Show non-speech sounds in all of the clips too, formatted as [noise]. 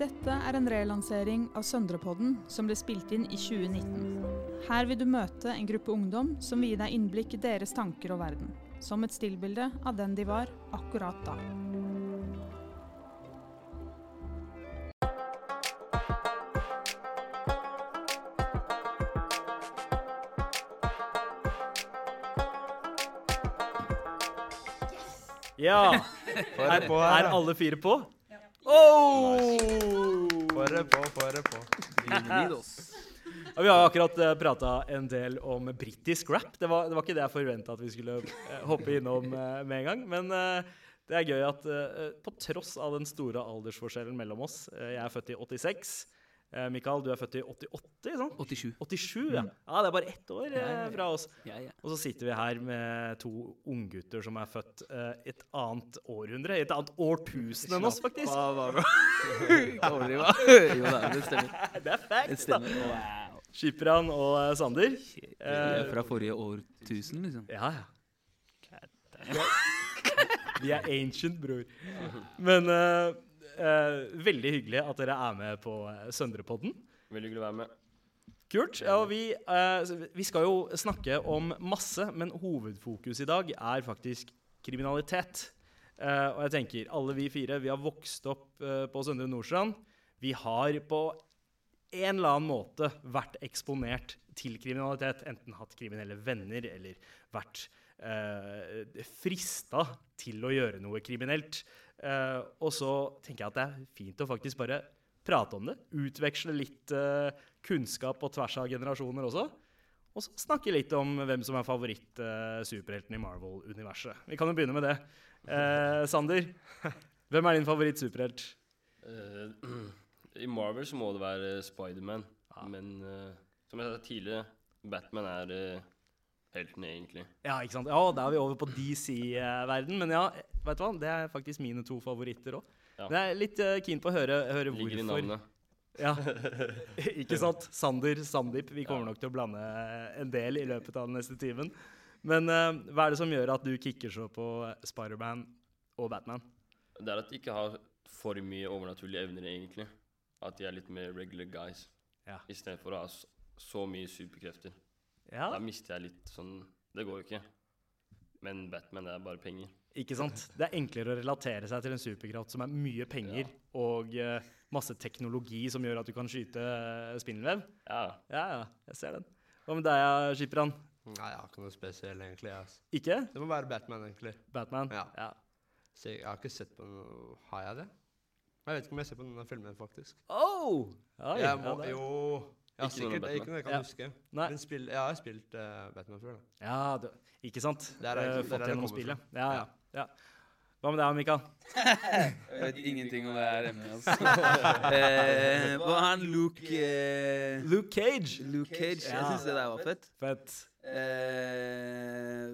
Dette er en relansering av Søndrepodden som ble spilt inn i 2019. Her vil du møte en gruppe ungdom som vil gi deg innblikk i deres tanker og verden. Som et stillbilde av den de var akkurat da. Ja. Er, er alle fire på? Oh! Få det på, få på. Yes. [laughs] Ja, vi har akkurat uh, prata en del om britisk rap. Det var, det var ikke det jeg forventa at vi skulle uh, hoppe innom uh, med en gang. Men eh, det er gøy at eh, på tross av den store aldersforskjellen mellom oss eh, Jeg er født i 86. Uh, Mikael, du er født i 88, sant? 87. 87, ja. ja. Det er bare ett år eh, fra oss. Ja, ja. Og så sitter vi her med to unggutter som er født eh, et annet århundre, et annet årtusen enn oss, faktisk. [laughs] Jo da, det stemmer. [laughs] Det er facts, da. Wow. Skipran og eh, Sander. Er fra forrige årtusen, liksom. Ja, ja. Vi er ancient, bror. Men eh, eh, veldig hyggelig at dere er med på uh, Søndrepodden. Veldig hyggelig å være med. Kult. Ja, vi, eh, vi skal jo snakke om masse, men hovedfokus i dag er faktisk kriminalitet. Eh, og jeg tenker, alle vi fire vi har vokst opp eh, på Søndre Nordstrand. Vi har på en eller annen måte vært eksponert til kriminalitet. Enten hatt kriminelle venner eller vært eh, frista til å gjøre noe kriminelt. Eh, og så tenker jeg at det er fint å faktisk bare prate om det. Utveksle litt uh, kunnskap på tvers av generasjoner også. Og så snakke litt om hvem som er favoritt-superhelten i Marvel-universet. Vi kan jo begynne med det. Eh, Sander, hvem er din favoritt-superhelt? Eh, [clears throat] I Marvel så må det være Spiderman. Ja. Men eh, som jeg sa tidligere, Batman er uh, helten, egentlig. Ja, ikke sant? Ja, da er vi over på DC-verden. Men ja, vet du hva? det er faktisk mine to favoritter òg. Ja. Men jeg er litt uh, keen på å høre, høre Ligger i navnet. Ja, [laughs] ikke sant? Sander, Sandeep. Vi kommer nok til å blande en del i løpet av den neste timen. Men uh, hva er det som gjør at du kicker så på Spiderman og Batman? Det er at de ikke har for mye overnaturlige evner, egentlig. At de er litt mer regular guys. Ja. Istedenfor å ha så, så mye superkrefter. Ja, Da mister jeg litt sånn Det går jo ikke. Men Batman, det er bare penger. Ikke sant? Det er enklere å relatere seg til en superkraft som er mye penger og uh, masse teknologi som gjør at du kan skyte uh, spindelvev. Ja. Ja, ja, jeg ser den. Hva med deg, Skipran? Nei, jeg har ikke noe spesielt, egentlig. ass. Ikke? Det må være Batman, egentlig. Batman? Ja. ja. Så jeg har ikke sett på noe Har jeg det? Jeg vet ikke om jeg ser på denne filmen, faktisk. Oh! Oi, jeg må, ja, jo Ja, Ikke sikkert. Noe Ikke noe jeg kan Ja. huske. Nei. Men spill, jeg har spilt uh, Batman før, da. Ja, du, ikke sant? Det er det- Eh, det er fått det gjennom spillet. fra. Ja, ja, ja. Hva med deg, Mikael? Jeg vet ingenting om det her emnet, altså. eh, hva er han Luke eh, Luke Cage. Luke Cage. Jeg syns det der var fett. Fett. Eh,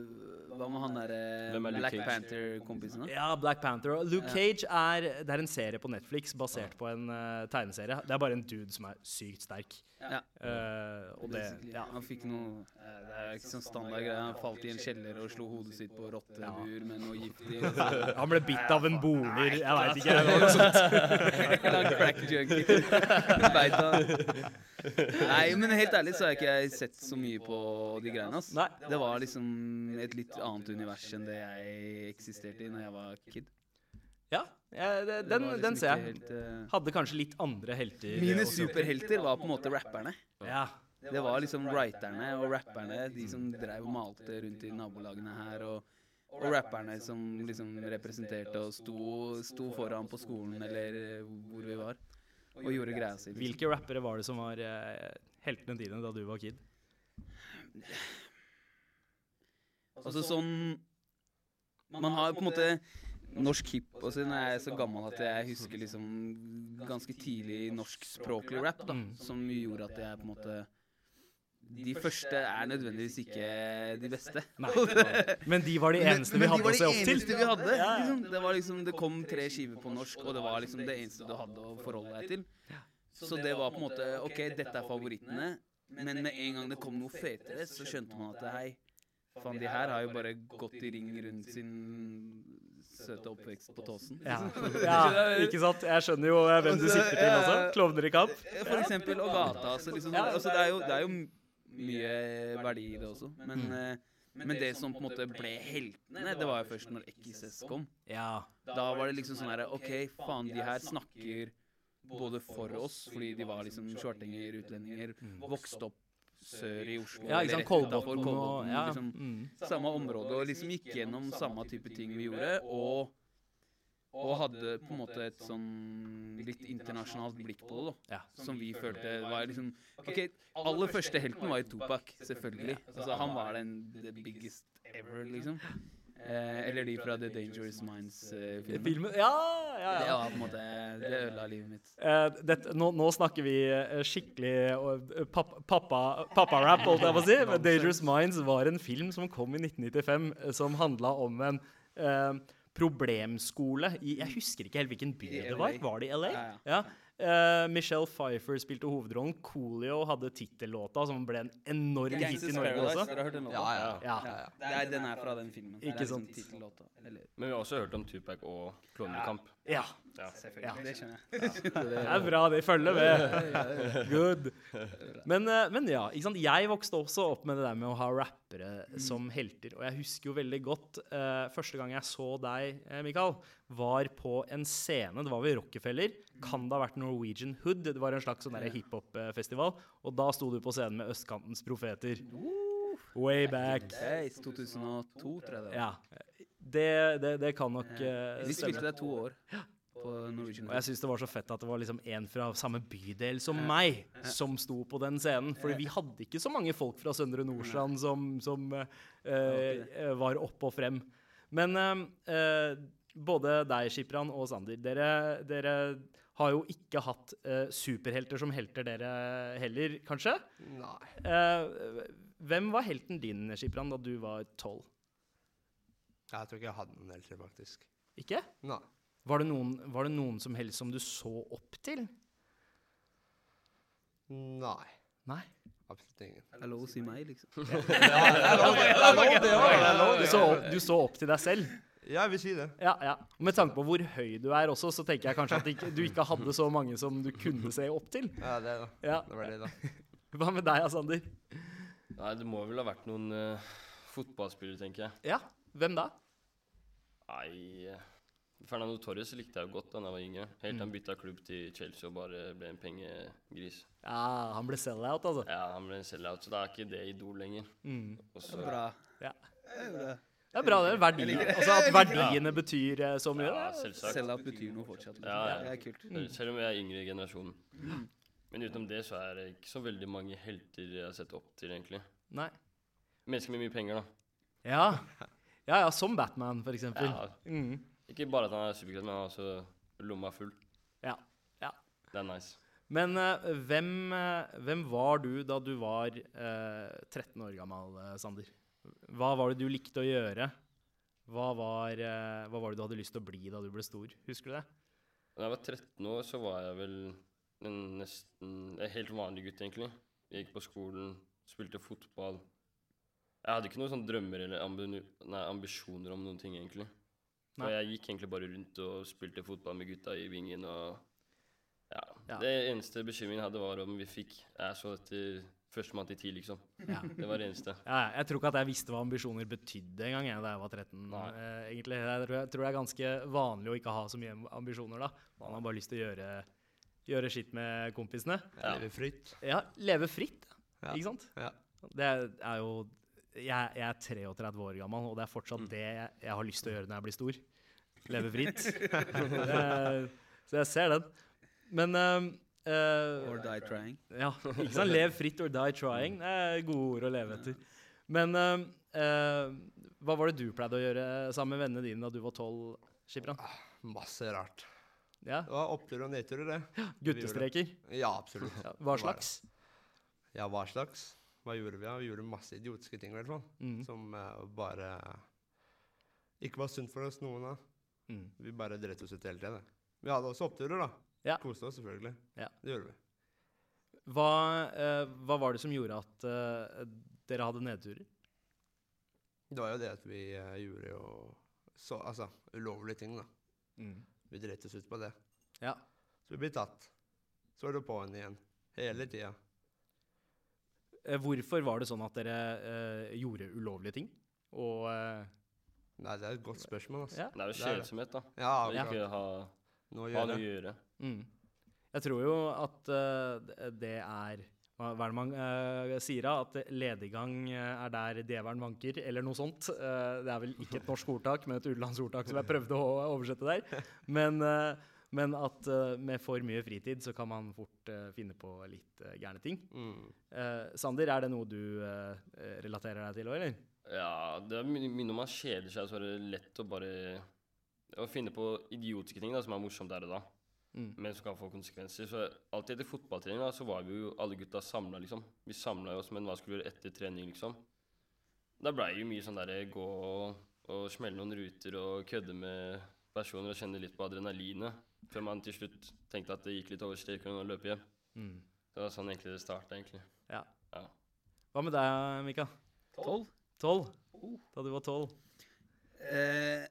hva med han derre er Black Panther-kompisen? Ja, Black Panther. Luke Ja. Cage er, det er en serie på Netflix basert på en uh, tegneserie. Det er bare en dude som er sykt sterk. Ja. Uh, og det ja. Han fikk noe eh, Det er ikke sånn standard greie. Han falt i en kjeller og slo hodet sitt på rottebur med noe gift i. og [laughs] så- Han ble bitt av en boner. Jeg veit ikke. Eller crack junkie. Han. Nei, men helt ærlig så har jeg ikke sett så mye på de greiene. ass. Nei. Det var liksom et litt annet univers enn det jeg eksisterte i når jeg var kid. Ja, ja det, Det den, var liksom den ser ikke jeg. helt, eh, Hadde kanskje litt andre helter. Mine også. superhelter var på en måte rapperne. Ja. Det var liksom writerne og rapperne, de som drev og malte rundt i nabolagene her. Og, og rapperne som liksom representerte og sto, sto foran på skolen eller hvor vi var. Og gjorde greia si. Hvilke rappere var det som var eh, heltene dine da du var kid? Altså sånn Man har på en måte norsk hip og siden jeg er så gammel at jeg husker liksom ganske tidlig norskspråklig rap, da. Mm. Som gjorde at jeg på en måte De første er nødvendigvis ikke de beste. Nei. Men de var de [laughs] eneste vi hadde å se opp de var de til. vi hadde. Liksom. Det var liksom Det kom tre skiver på norsk, og det var liksom det eneste du hadde å forholde deg til. Så det var på en måte OK, dette er favorittene, men med en gang det kom noe fetere, så skjønte man at hei, faen, de her har jo bare gått i ring rundt sin søte oppvekst på Tåsen. [laughs] Ja. ja, ikke sant? Jeg skjønner jo hvem du sikter til også. Klovner i kamp. For eksempel, og gata. Så liksom, altså, det, er jo, det er jo mye verdi i det også. Men, Mm. eh, men det som på en måte ble heltene, det var jo først når XS kom. Ja. Da var det liksom sånn herre OK, faen, de her snakker både for oss, fordi de var liksom shortinger, utlendinger, vokste opp sør i Oslo. Mm. Ja, ikke sant. Kolbotn og ja. liksom, Mm. samme område, og liksom gikk gjennom samme type ting vi gjorde, og og hadde på en måte et sånn litt internasjonalt blikk på det, da. Ja. Som vi følte var liksom OK, aller første helten var jo Topak, selvfølgelig. Altså, han var den the biggest ever, liksom. Eh, eller de fra The Dangerous Minds-filmen. Filmen Ja, ja, det var på en måte Det ødela livet mitt. Eh, det, nå, nå snakker vi eh, skikkelig uh, pappa, pappa, pappa-rap, holdt jeg på å si. [laughs] Men 'Dangerous Minds' var en film som kom i 1995, eh, som handla om en eh, problemskole i Jeg husker ikke helt hvilken by det var. Var det i LA? Ja, ja. Ja. Uh, Michelle Pfeiffer spilte hovedrollen. Coolio hadde tittellåta, som ble en enorm hit i Norge også. har hørt den låta? Ja, ja. Ja. Ja. Er, den er fra den filmen. Ikke er sant. liksom Men vi har også hørt om Tupac og Klovnekamp. Ja. Ja. Selvfølgelig. Det skjønner jeg. Det er bra, de følger med. Good. Men, eh, men ja, ikke sant? jeg vokste også opp med det der med å ha rappere som helter. Og jeg husker jo veldig godt uh, første gang jeg så deg, eh, Mikael, var på en scene. Det var ved Rockefeller. Kan det ha vært Norwegian Hood? Det var en slags sånn hiphop-festival. Og da sto du på scenen med Østkantens profeter. Way back. 2002, tror jeg det var. Ja. Det, det, det kan nok eh, Vi spilte der to år på Norwegian. Og jeg syns det var så fett at det var liksom en fra samme bydel som meg som sto på den scenen. Fordi vi hadde ikke så mange folk fra Søndre Nordstrand som, som eh, eh, var opp og frem. Men eh, eh, både deg, Skipran, og Sander, dere, dere har jo ikke hatt uh, superhelter som helter, dere heller, kanskje? Nei. Eh, hvem var helten din, Skipran, da du var tolv? Jeg tror ikke jeg hadde noen eldre, faktisk. Ikke? Nei. Var det, noen, var det noen som helst som du så opp til? Nei. Nei. Absolutt ingen. Det er lov å si meg, liksom. [laughs] Du så, opp, du så opp til deg selv? Ja, jeg vil si det. Ja, ja. Med tanke på hvor høy du er også, så tenker jeg kanskje at ikke, du ikke hadde så mange som du kunne se opp til. Ja, det da. Ja. Det var det, da. [laughs] Hva med deg, Sander? Nei, det må vel ha vært noen uh, fotballspillere, tenker jeg. Ja, hvem da? Nei Fernando Torres likte jeg jo godt da jeg var yngre. Helt til han bytta klubb til Chelsea og bare ble en pengegris. Ja, han ble sell-out, altså. Ja, han ble en sellout, så da er ikke det idol lenger. Mm. Og så- Bra. Ja. Det er bra. Det er bra, det. Verdi, altså at verdiene betyr eh, så mye. Ja, selvsagt. Sell-out betyr noe fortsatt. Liksom. Ja, ja. Det er kult. Selv- Selv om jeg er yngre i generasjonen. Men utenom det så er det ikke så veldig mange helter jeg har sett opp til, egentlig. Nei. Mennesker med mye penger, da. Ja. [laughs] ja, ja, som Batman, for eksempel. Ja, Mm. ikke bare at han er superkraft, men også lomma full. Ja. ja. Det er nice. Men uh, hvem, uh, hvem var du da du var uh, 13 år gammel, eh, Sander? Hva var det du likte å gjøre? Hva var, eh, hva var det du hadde lyst til å bli da du ble stor? Husker du det? Da jeg var 13 år, så var jeg vel en nesten en helt vanlig gutt, egentlig. Jeg gikk på skolen, spilte fotball. Jeg hadde ikke noen sånne drømmer eller ambi nei, ambisjoner om noen ting, egentlig. Så Nei. jeg gikk egentlig bare rundt og spilte fotball med gutta i vingen og ja. Ja. Det eneste bekymringen jeg hadde, var om vi fikk Jeg så etter førstemann til ti, liksom. Ja. Det var det eneste. Ja, jeg tror ikke at jeg visste hva ambisjoner betydde engang da jeg var 13. Nei. Eh, egentlig. Jeg tror, jeg tror det er ganske vanlig å ikke ha så mye ambisjoner da. Man har bare lyst til å gjøre, gjøre skitt med kompisene. Ja. Leve fritt. Ja, leve fritt, Ja. ikke sant? Ja. Det er jo jeg, jeg er 33 år gammel, og det er fortsatt Mm. det jeg, jeg har lyst til å gjøre når jeg blir stor. Leve [laughs] fritt. Eh, så jeg ser den. Men eh, eh, Or die trying. Ja, ikke sant? Lev fritt or die trying. Det er gode ord å leve etter. Men eh, uh, hva var det du pleide å gjøre sammen med vennene dine da du var tolv, Skipran? Masse rart. Ja? Det var oppturer og nedturer, det. Ja, [gasps] Guttestreker? Ja, absolutt. Ja, hva slags? Ja, hva slags? Hva gjorde vi? da? vi gjorde masse idiotiske ting, i hvert fall. Mm. Som uh, bare ikke var sunt for oss, noen av. Mm. Vi bare dreit oss ut hele tida. Vi hadde også oppturer, da. Ja. Koste oss selvfølgelig. Ja. Det gjorde vi. Hva, uh, hva var det som gjorde at uh, dere hadde nedturer? Det var jo det at vi gjorde jo så, altså, ulovlige ting, da. Mm. Vi dreit oss ut på det. Ja. Så vi ble tatt. Så er det på'n igjen. Hele tida. Eh, Hvorfor var det sånn at dere eh, gjorde ulovlige ting? Og eh, Nei, det er et godt spørsmål, altså. Ja. Det er jo kjedsomhet, da. Ja, ja. ikke ha, Noe å gjøre. noe å gjøre. mm. Jeg tror jo at uh, det er hva er det man uh, sier da? At lediggang er der djevelen vanker, eller noe sånt. Uh, det er vel ikke et norsk ordtak, men et utenlandsk ordtak som jeg prøvde å oversette der. Men, eh, men at uh, med for mye fritid så kan man fort uh, finne på litt uh, gærne ting. Mm. Sander, er det noe du relaterer deg til òg, eller? Ja, det er mye når man kjeder seg, så er det lett å bare å finne på idiotiske ting da, som er morsomt der og da, Mm. men som kan få konsekvenser. Så alltid etter fotballtrening da, så var vi jo alle gutta samla, liksom. Vi samla oss, men hva skulle vi gjøre etter trening, liksom? Da blei jo mye sånn derre gå og, og smelle noen ruter og kødde med personer og kjenne litt på adrenalinet. Før man til slutt tenkte at det gikk litt over streken å løpe hjem. Mm. Det var sånn egentlig det starta, egentlig. Ja. Ja. Hva med deg, Mika? Tolv? Tolv? Da du var tolv? Eh,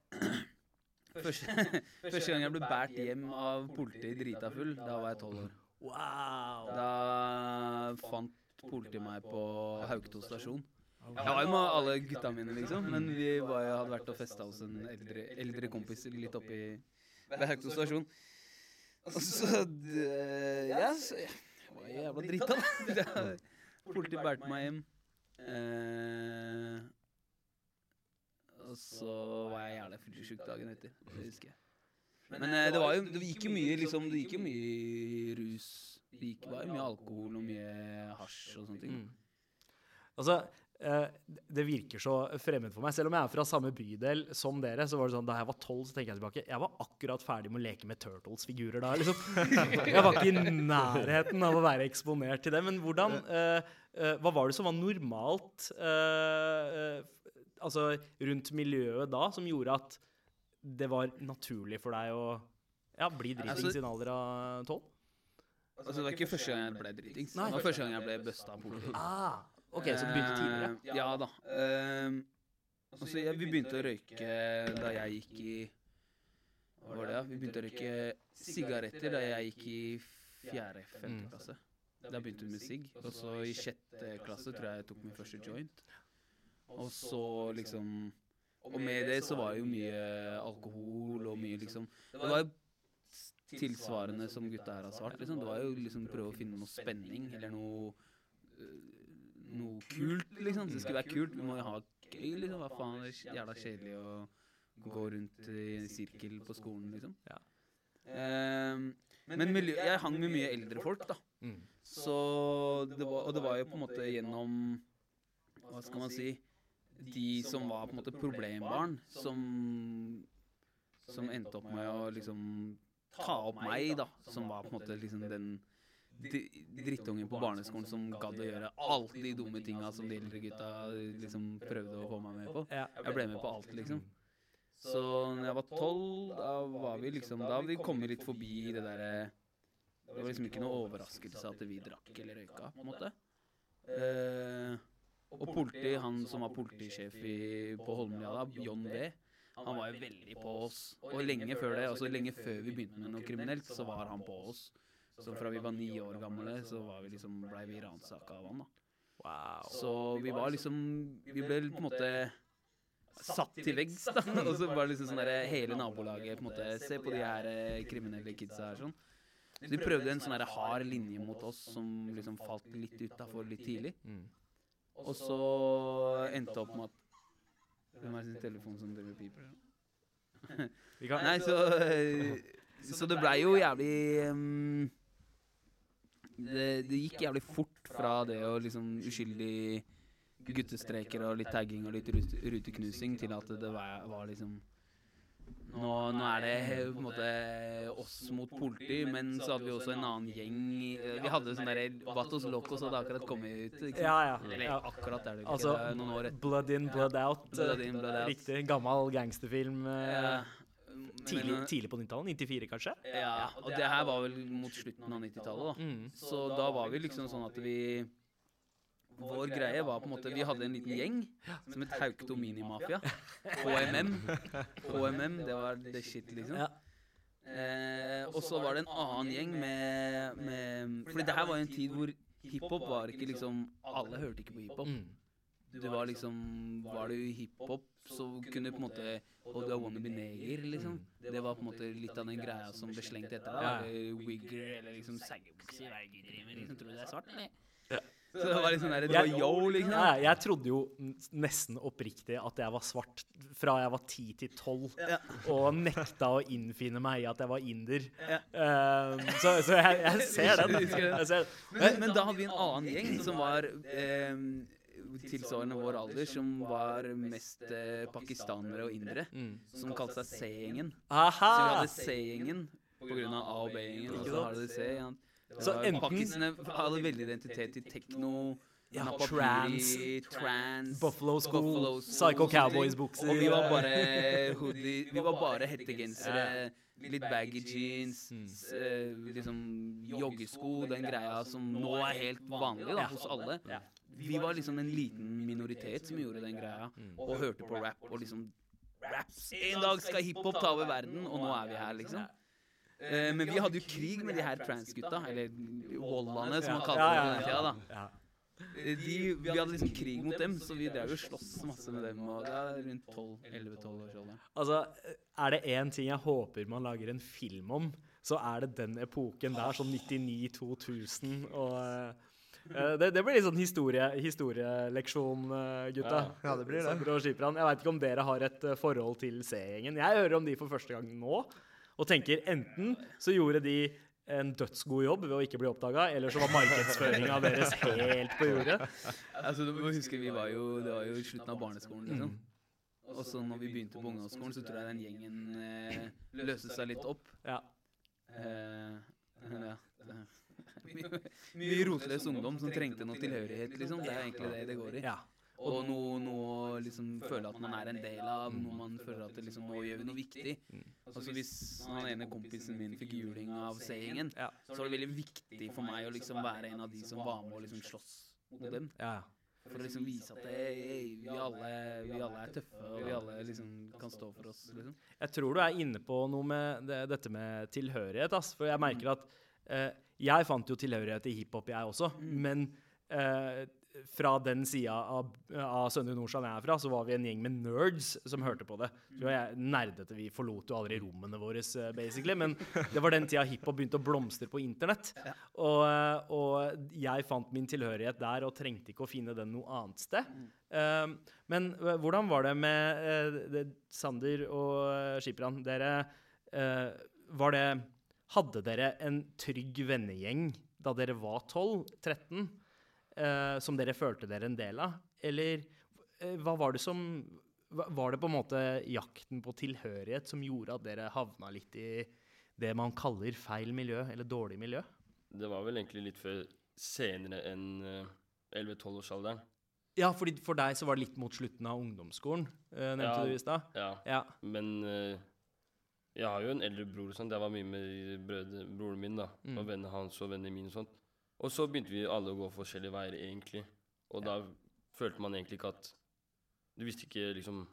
[laughs] første, første gang jeg ble båret hjem av politiet drita full, da var jeg tolv år. Wow! Da fant politiet meg på Hauketo stasjon. Jeg var jo med alle gutta mine, liksom, men vi var, hadde vært og festa hos en eldre, eldre kompis litt oppi ved Hauketo stasjon. Og så Ja, så jeg var jævla drita, da. [laughs] Politiet bærte meg hjem. Eh, og så var jeg jævla fyllesyk dagen etter. Det husker jeg. Men eh, det var jo Det gikk jo mye liksom Det gikk jo mye rus. Det gikk, var jo mye alkohol og mye hasj og sånne ting. Mm. Altså, eh, det virker så fremmed for meg. Selv om jeg er fra samme bydel som dere, så var det sånn, da jeg var tolv, så tenker jeg tilbake, jeg var akkurat ferdig med å leke med Turtles-figurer da, liksom. [laughs] Jeg var ikke i nærheten av å være eksponert til det. Men hvordan, uh, uh, hva var det som var normalt uh, eh, altså, rundt miljøet da, som gjorde at det var naturlig for deg å ja, bli dritings Altså- i en alder av tolv? Altså, det var ikke første gang jeg ble dritings. Nei. Det var første gang jeg ble busta av politiet. Ah, ok, så du begynte tidligere. Eh, ja da. Eh, altså, jeg, vi begynte å røyke da jeg gikk i Hva var det, da? Vi begynte å røyke sigaretter da jeg gikk i fjerde-femte Mm. klasse. Da begynte vi med sigg. Og så i sjette klasse tror jeg jeg tok min første joint. Og så liksom Og med det så var det jo mye alkohol og mye liksom Det var jo tilsvarende som gutta her har svart. Liksom. Det var jo liksom prøve å finne noe spenning eller noe øh, Noe kult, liksom. Det skulle være kult. Vi må jo ha gøy, liksom. Hva faen, det er jævla kjedelig å gå rundt i en sirkel på skolen, liksom. Ja. Ehm, men miljø, jeg hang med mye eldre folk, da. Mm. Så det var, og det var jo på en måte gjennom Hva skal man si De som var på en måte problembarn, som Som endte opp med å liksom ta opp meg, da. Som var på en måte liksom den drittungen på barneskolen som gadd å gjøre alt de dumme tinga som de eldre gutta liksom prøvde å få meg med på. Jeg ble med på alt, liksom. Så når jeg var tolv, da var vi liksom Da hadde vi kommet litt forbi det derre Det var liksom ikke noe overraskelse at vi drakk eller røyka, på en måte. Eh, og politi, han som var politisjef i, på Holmlia da, John V, han var jo veldig på oss. Og lenge før det, altså lenge før vi begynte med noe kriminelt, så var han på oss. Så fra vi var ni år gamle, så var vi liksom, blei vi ransaka av han, da. Wow. Så vi var liksom Vi ble på en måte satt til veggs, da. [laughs] Og så var det liksom sånn derre Hele nabolaget på en måte Se på de her eh, kriminelle kidsa her, sånn. Så de prøvde en sånn hard linje mot oss som liksom falt litt utafor litt tidlig. Mm. Og så endte opp med at Hvem er sin telefon som driver piper? Nei, så [laughs] eh, Så det blei jo jævlig ehm, det, det gikk jævlig fort fra det å liksom uskyldig guttestreker og litt tagging og litt rute, ruteknusing til at det var, var liksom nå, nå er det på en måte oss mot politi, men så hadde vi også en annen gjeng. Vi hadde sånn derre Vatos Locos hadde akkurat kommet ut. Ja, ja. Eller ja. akkurat er det ikke. Altså, noen år etter. Blood in, blood out. Blood in, blood out. Riktig. Gammel gangsterfilm. eh, Ja, tidlig, men- tidlig på 90-tallet? 94, kanskje? Ja, og det her var vel mot slutten av 90-tallet, da. Mm. Så da var vi liksom sånn at vi vår greie var på en måte Vi hadde en liten gjeng som het Haukto Minimafia. HMM. HMM, [laughs] det var the shit, liksom. Ja. Eh, og så var det en annen gjeng med, med Fordi det her var jo en tid hvor hiphop var ikke liksom Alle hørte ikke på hiphop. Det var liksom Var du hiphop, så kunne du på en måte Og du er wannabe neger, liksom. Det var på en måte litt av den greia som ble slengt etter deg. Eller Wigger, eller liksom liksom. Tror du det er svart, eller? Så det var liksom der, det var yo, liksom. Ja, jeg trodde jo nesten oppriktig at jeg var svart fra jeg var 10 til 12, Ja. og nekta å innfinne meg i at jeg var inder. Ja. Um, så så jeg, jeg ser [laughs] den. Det? Jeg ser den. Men, men da hadde vi en annen gjeng som var eh, tilsvarende vår alder, som var mest eh, pakistanere og indere. Mm. Som kalte seg C-gjengen. Så vi hadde C-gjengen pga. A- og B-gjengen. Og så hadde de C. Ja. Så enten- hadde veldig identitet i tekno, Ja, trans, trans, Buffalo School, Buffalo School, Psycho. Cowboys-bukser. Og vi var bare hoodie Vi var bare hettegensere, litt baggy jeans, Mm. s- eh, liksom joggesko, den greia som nå er helt vanlig da, hos alle. Vi var liksom en liten minoritet som gjorde den greia, Mm. og hørte på rap og liksom Raps! En dag skal hiphop ta over verden, og nå er vi her, liksom. Uh, men vi hadde jo krig med de her transgutta, eller Hollande, som man kalte det på den tida. da. Eh, De, vi hadde liksom krig mot dem, så vi drev jo slåss masse med dem. Og det er rundt 12 11-12 års alder. Altså, er det én ting jeg håper man lager en film om, så er det den epoken der, sånn 99-2000 og det, det blir litt sånn historie, historieleksjon, eh, gutta. Ja, det blir det. Jeg veit ikke om dere har et eh, forhold til C-gjengen. Jeg hører om de for første gang nå, og tenker enten så gjorde de en dødsgod jobb ved å ikke bli oppdaga, eller så var markedsføringa deres helt på jordet. [laughs] Altså, du må huske, vi var jo, Det var jo i slutten av barneskolen, liksom. Og så når vi begynte på ungdomsskolen, så tror jeg den gjengen eh, løste seg litt opp. Ja. Eh, ja. [laughs] Mye, mye rotløs ungdom som trengte noe tilhørighet, liksom. Det er egentlig det det går i. ja. Og noe, noe liksom føle at man er en del av, noe man føler at det liksom, nå gjør vi noe viktig. Altså Hvis han ene kompisen min fikk juling av C-gjengen, Ja. så var det veldig viktig for meg å liksom være en av de som var med og liksom slåss mot dem. ja. For å liksom vise at det, hey, vi, alle, vi alle er tøffe, og vi alle liksom kan stå for oss. liksom. Jeg tror du er inne på noe med det, dette med tilhørighet. Ass. For jeg merker at eh, Jeg fant jo tilhørighet til hiphop, jeg også. Men eh, fra den sida av, av Søndre Nordstrand jeg er fra, så var vi en gjeng med nerds som hørte på det. Så jeg nerdete. Vi forlot jo aldri rommene våre, eh, basically. Men det var den tida hiphop begynte å blomstre på internett. Og, eh, og jeg fant min tilhørighet der og trengte ikke å finne den noe annet sted. Eh, men hvordan var det med Sander og Skipran? Dere eh, Var det Hadde dere en trygg vennegjeng da dere var 12-13, eh, som dere følte dere en del av? Eller eh, hva var det som Var det på en måte jakten på tilhørighet som gjorde at dere havna litt i det man kaller feil miljø, eller dårlig miljø? Det var vel egentlig litt før senere enn uh, 11-12-årsalderen. Ja, fordi for deg så var det litt mot slutten av ungdomsskolen, eh, nevnte Ja. du i stad. Ja. Ja. Men eh, jeg har jo en eldre bror, sånt. jeg var mye med brødre, broren min da, Mm. og vennene hans og vennene mine. Og sånt. Og så begynte vi alle å gå forskjellige veier, egentlig. Og da følte man egentlig ikke at Du visste ikke liksom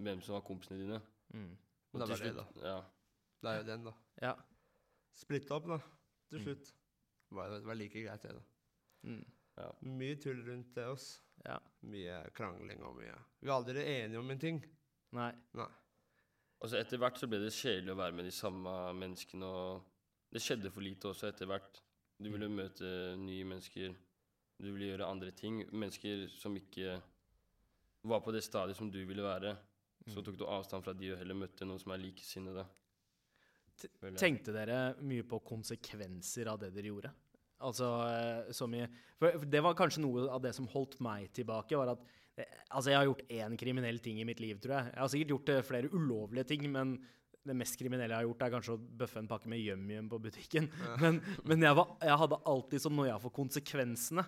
hvem som var kompisene dine. Mm. Og Det til var det, da. Ja. Det er jo den, da. Ja. Splitte opp, da. Til Mm. slutt. Det var, det var like greit, det, da. Mm. Mye tull rundt det oss. ja. Mye krangling og mye Vi var aldri enige om en ting. Nei. Nei. Og så etter hvert så ble det kjedelig å være med de samme menneskene, og det skjedde for lite også etter hvert. Du ville møte nye mennesker, du ville gjøre andre ting. Mennesker som ikke var på det stadiet som du ville være. Så tok du avstand fra de og heller møtte noen som er likesinnede. Tenkte dere mye på konsekvenser av det dere gjorde? Altså, så som i For det var kanskje noe av det som holdt meg tilbake, var at eh, Altså, jeg har gjort én kriminell ting i mitt liv, tror jeg. Jeg har sikkert gjort eh, flere ulovlige ting, men det mest kriminelle jeg har gjort, er kanskje å bøffe en pakke med yum-yum på butikken. [laughs] Men, men jeg, var, jeg hadde alltid som noia for konsekvensene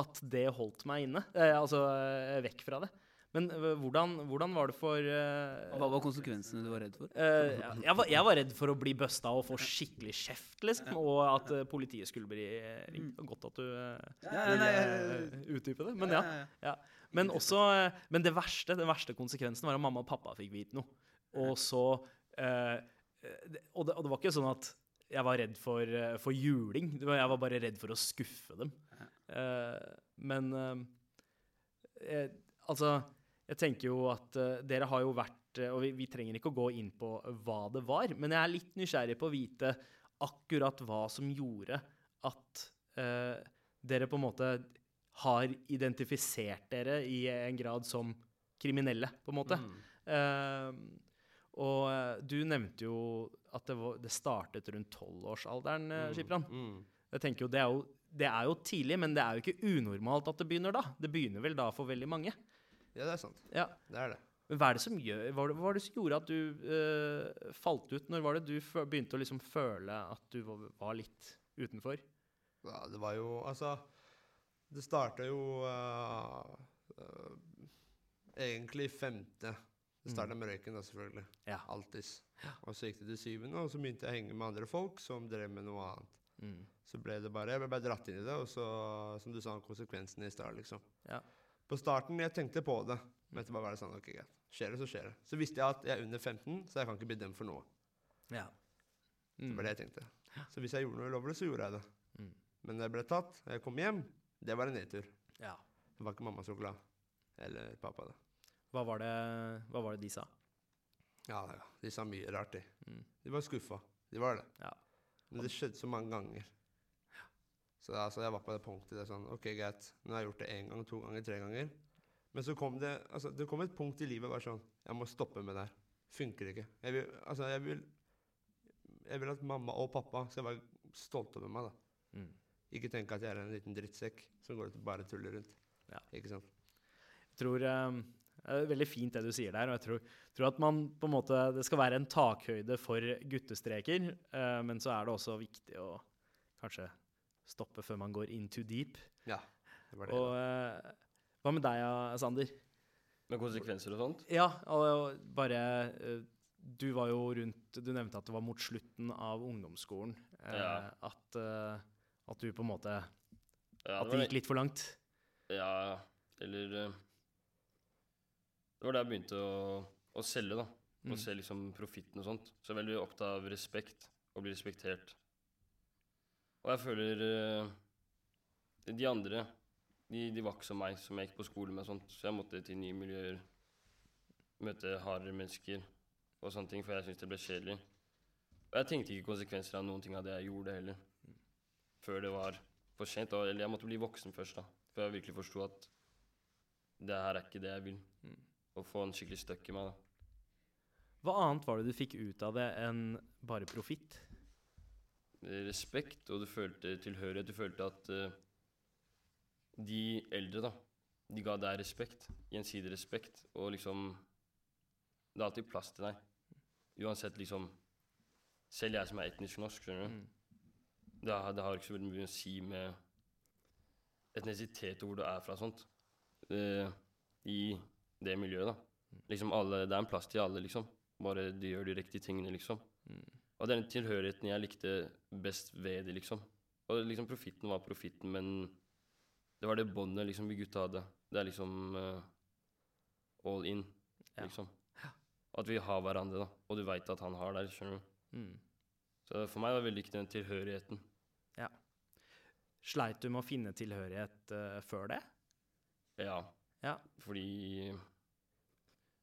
at det holdt meg inne. Eh, altså eh, vekk fra det. Men øh, hvordan, hvordan var det for øh, Hva var konsekvensene du var redd for? øh, jeg, var, jeg var redd for å bli busta og få skikkelig kjeft, liksom. Og at øh, politiet skulle bli ringt. Godt at du øh, Ja, ville nei, øh, utdype det. Men ja. ja. Men også øh, Men det verste, den verste konsekvensen var at mamma og pappa fikk vite noe. Og så eh, det- og, det, og det var ikke sånn at jeg var redd for, øh, for juling. Jeg var bare redd for å skuffe dem. Eh, men eh, eh, altså Jeg tenker jo at eh, dere har jo vært eh, Og vi, vi trenger ikke å gå inn på hva det var, men jeg er litt nysgjerrig på å vite akkurat hva som gjorde at eh, dere på en måte har identifisert dere i en grad som kriminelle, på en måte. Eh, og eh, du nevnte jo at det, var, det startet rundt tolvårsalderen, mm. Skipran. Mm. Jeg tenker jo det, er jo det er jo tidlig, men det er jo ikke unormalt at det begynner da. Det begynner vel da for veldig mange. Ja, det er sant. Ja. Det er det. Men hva er det som, gjør, hva var det som gjorde at du uh, falt ut? Når var det du begynte å liksom føle at du var, var litt utenfor? Ja, det var jo Altså, det starta jo uh, uh, egentlig femte. Det starta med røyken, da, selvfølgelig. Ja. Alltids. Og så gikk det til syvende, og så begynte jeg å henge med andre folk som drev med noe annet. Mm. Så ble det bare Jeg ble bare dratt inn i det, og så, som du sa, konsekvensene i stad, liksom. Ja. På starten jeg tenkte på det, men etterpå var det sånn OK, greit. Skjer det, så skjer det. Så visste jeg at jeg er under 15, så jeg kan ikke bli dømt for noe. Ja. Det var det jeg tenkte. Så hvis jeg gjorde noe ulovlig, så gjorde jeg det. Mm. Men da jeg ble tatt, og jeg kom hjem, det var en nedtur. ja. Det var ikke mamma så glad. Eller pappa, da. Hva, var det, hva var det de sa? Ja, ja. De sa mye rart, de. Mm. De var skuffa. De var det. Ja. Men det skjedde så mange ganger. Så altså, jeg var på det punktet. Det er sånn, ok, greit. Nå har jeg gjort det én gang, to ganger, tre ganger. Men så kom det altså, det kom et punkt i livet bare sånn Jeg må stoppe med det her. Funker ikke. Jeg vil, altså, jeg vil, jeg vil at mamma og pappa skal være stolte over meg. da. Mm. Ikke tenk at jeg er en liten drittsekk som går ut og bare tuller rundt. Ja. Ikke sant? Jeg tror um, Det er veldig fint det du sier der. og jeg tror, tror at man på en måte, Det skal være en takhøyde for guttestreker, uh, men så er det også viktig å kanskje stoppe før man går in too deep. Ja. Det var det. Og eh, hva med deg, Sander? Med konsekvenser og sånt. Ja, og bare eh, Du var jo rundt Du nevnte at det var mot slutten av ungdomsskolen eh, Ja. at, eh, at du på en måte Ja, At det gikk litt for langt. Ja, eller eh, Det var da jeg begynte å, å selge, da. Mm. Se liksom profitten og sånt. Så jeg er veldig opptatt av respekt, og bli respektert. Og jeg føler eh, De andre, de, de var ikke som meg, som jeg gikk på skole med og sånt. Så jeg måtte til nye miljøer, møte hardere mennesker og sånne ting, for jeg syntes det ble kjedelig. Og jeg tenkte ikke konsekvenser av noen ting av det jeg gjorde heller. Før det var for sent. og- Eller jeg måtte bli voksen først, da. Før jeg virkelig forsto at det her er ikke det jeg vil. Mm. Å få en skikkelig støkk i meg, da. Hva annet var det du fikk ut av det enn bare profitt? respekt, og du følte tilhørighet. Du følte at uh, de eldre, da, de ga deg respekt. Gjensidig respekt. Og liksom Det er alltid plass til deg. Uansett, liksom Selv jeg som er etnisk norsk, skjønner du. Mm. Det, har, det har ikke så veldig mye å si med etnisitet og hvor du er fra og sånt. Uh, I det miljøet, da. Liksom alle, Det er en plass til alle, liksom. Bare de gjør de riktige tingene, liksom. Mm. Og den tilhørigheten jeg likte best ved det, liksom. Og liksom profitten var profitten, men det var det båndet liksom vi gutta hadde. Det er liksom uh, all in, Ja. liksom. At vi har hverandre, da. Og du veit at han har der, skjønner du. Mm. Så for meg var det veldig viktig den tilhørigheten. Sleit du med å finne tilhørighet uh, før det? Ja. Ja. Fordi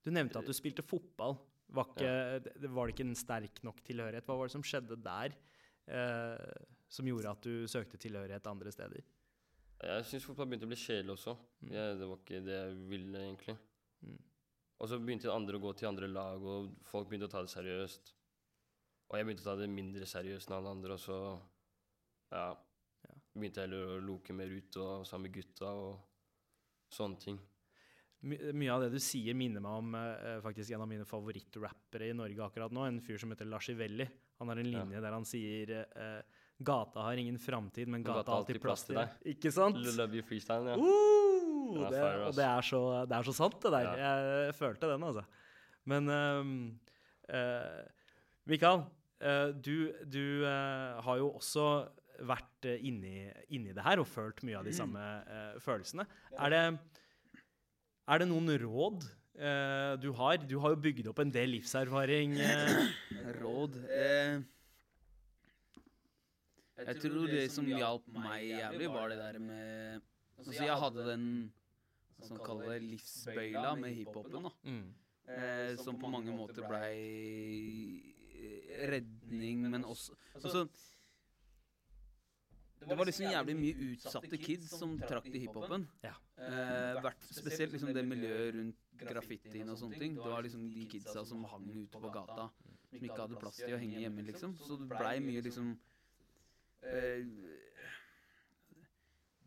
Du nevnte at du spilte fotball. Var, ikke, det- var det ikke en sterk nok tilhørighet? Hva var det som skjedde der uh, som gjorde at du søkte tilhørighet andre steder? Jeg syns fotball begynte å bli kjedelig også. Mm. Jeg, det var ikke det jeg ville, egentlig. Mm. Og så begynte andre å gå til andre lag, og folk begynte å ta det seriøst. Og jeg begynte å ta det mindre seriøst enn alle andre, og så ja, Ja. Begynte jeg heller å loke mer ut og sammen med gutta og sånne ting. My, mye av det du sier, minner meg om uh, faktisk en av mine favorittrappere i Norge akkurat nå. En fyr som heter Lashivelli. Han har en Ja. linje der han sier uh, Gata har ingen framtid, men gata har alltid plass til deg. Ikke sant? Love you freestyle, ja. Uh, det, og det er, så, det er så sant, det der. Ja. Jeg, følte den, altså. Men um, eh, Mikael, du, du har jo også vært eh, inni, inni det her og følt mye av de samme uh, følelsene. Er det, er det noen råd uh, du har? Du har jo bygd opp en del livserfaring. Råd eh, Jeg tror det som hjalp meg jævlig, var det der med Altså, jeg hadde den som kaller det livsbøyla med hiphopen, da. mm. Eh, som på mange måter blei redning, men også Altså det var liksom jævlig mye utsatte kids som trakk til hiphopen. Ja. Eh, hvert, spesielt liksom det miljøet rundt graffitien og sånne ting. Det var liksom de kidsa som hang ute på gata, som ikke hadde plass til å henge hjemme, liksom. Så det blei mye liksom eh,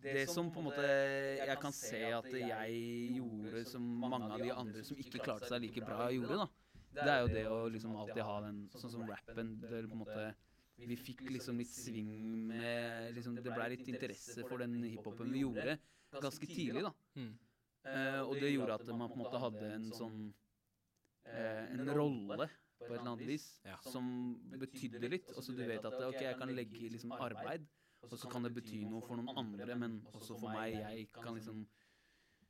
Det som på en måte jeg kan se at jeg gjorde som mange av de andre som ikke klarte seg like bra, gjorde, da. Det er jo det å liksom alltid ha den Sånn som rappen. Det er på en måte vi fikk liksom litt sving med liksom, Det blei litt interesse for den hiphopen vi gjorde ganske tidlig, da. Mm. Eh, og det gjorde at man på en måte hadde en sånn eh, En rolle på et eller annet vis Ja. som betydde litt. Og så du vet at ok, jeg kan legge liksom arbeid, og så kan det bety noe for noen andre, men også for meg. Jeg kan liksom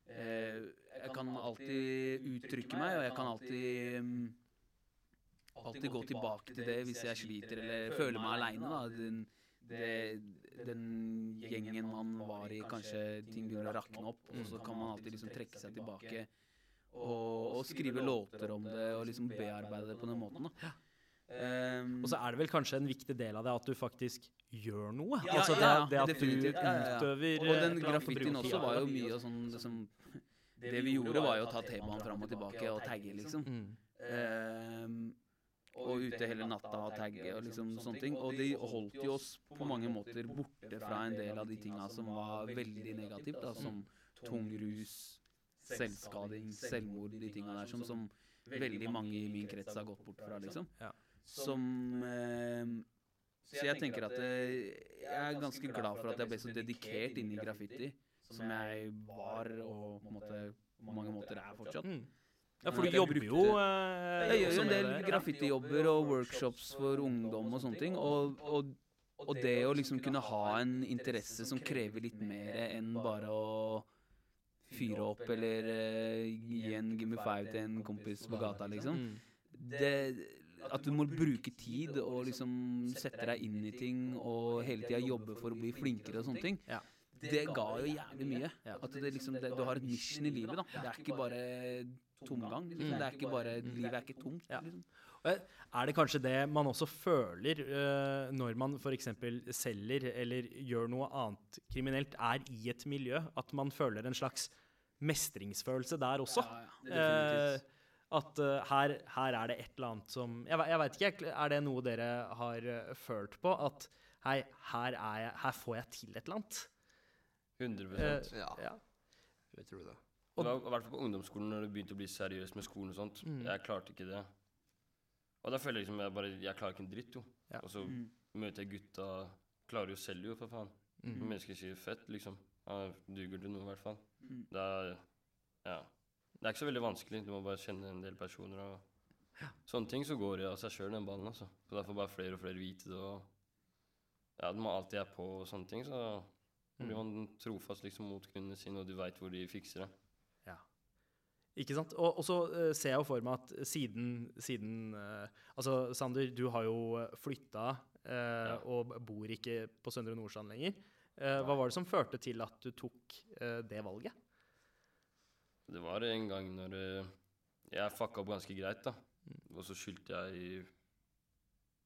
eh, Jeg kan alltid uttrykke meg, og jeg kan alltid alltid gå tilbake til det hvis jeg sliter eller føler meg aleine. Den, det, den gjengen man var i, kanskje ting begynner å rakne opp, og så kan man alltid liksom trekke seg tilbake og, og skrive låter om det og liksom bearbeide det på den måten. da. Um, Og så er det vel kanskje en viktig del av det at du faktisk gjør noe? Ja, altså det, det at definitivt. du Ja, ja, ja. utøver Og den graffitien også var jo mye sånn liksom, Det vi gjorde, var jo å ta T-banen fram og tilbake og tagge, liksom. Mm. Ehm, og ute hele natta og tagge og liksom sånne ting. Og de holdt jo oss på mange måter borte fra en del av de tinga som var veldig negativt, da, som tung rus, selvskading, selvmord, de tinga der som, som veldig mange i min krets har gått bort fra, liksom. Som eh, Så jeg tenker at eh, jeg er ganske glad for at jeg ble så dedikert inn i graffiti som jeg var, og på, måte, på mange måter er fortsatt. Ja, for du jobber jo eh, Jeg gjør jo en del graffitijobber og workshops for ungdom og sånne ting. Og, og, og det å liksom kunne ha en interesse som krever litt mer enn bare å fyre opp eller eh, gi en Gimme Five til en kompis på gata, liksom. Mm. Det, at du må bruke tid og liksom sette deg inn i ting og hele tida jobbe for å bli flinkere og sånne ting. Ja. Det ga jo jævlig mye. At det liksom, det, du har et mission i livet. da. Det er ikke bare tomgang. Liksom. Det er ikke bare, Livet er ikke tomt. Ja. Liksom. Er det kanskje det man også føler uh, når man f.eks. selger eller gjør noe annet kriminelt, er i et miljø? At man føler en slags mestringsfølelse der også? Ja, ja. Eh, at uh, her, her er det et eller annet som Jeg, jeg veit ikke, er det noe dere har følt på? At hei, her, er jeg, her får jeg til et eller annet? 100 Eh, Ja, ja. jeg tror det. Og- Det var i hvert fall på ungdomsskolen når det begynte å bli seriøst med skolen og sånt. Mm. Jeg klarte ikke det. Og da føler jeg liksom jeg bare Jeg klarer ikke en dritt, jo. Ja. Og så Mm. møter jeg gutta Klarer jo selv, jo, for faen. Mm. Mennesker sier fett, liksom. Ja, duger til noe, i hvert fall. Mm. Det er Ja. Det er ikke så veldig vanskelig. Du må bare kjenne en del personer og Sånne ting så går det av seg sjøl, den ballen, altså. Så derfor bare flere og flere vite det, og Ja, må alltid er på og sånne ting, så blir Mm. man trofast liksom mot grunnene sine, og de veit hvor de fikser det. Ikke sant? Og, og så eh, ser jeg jo for meg at siden, siden eh, Altså, Sander, du har jo flytta Ja. og bor ikke på Søndre Nordstrand lenger. Eh, hva var det som førte til at du tok eh, det valget? Det var en gang når eh, jeg fucka opp ganske greit, da. Og så skyldte jeg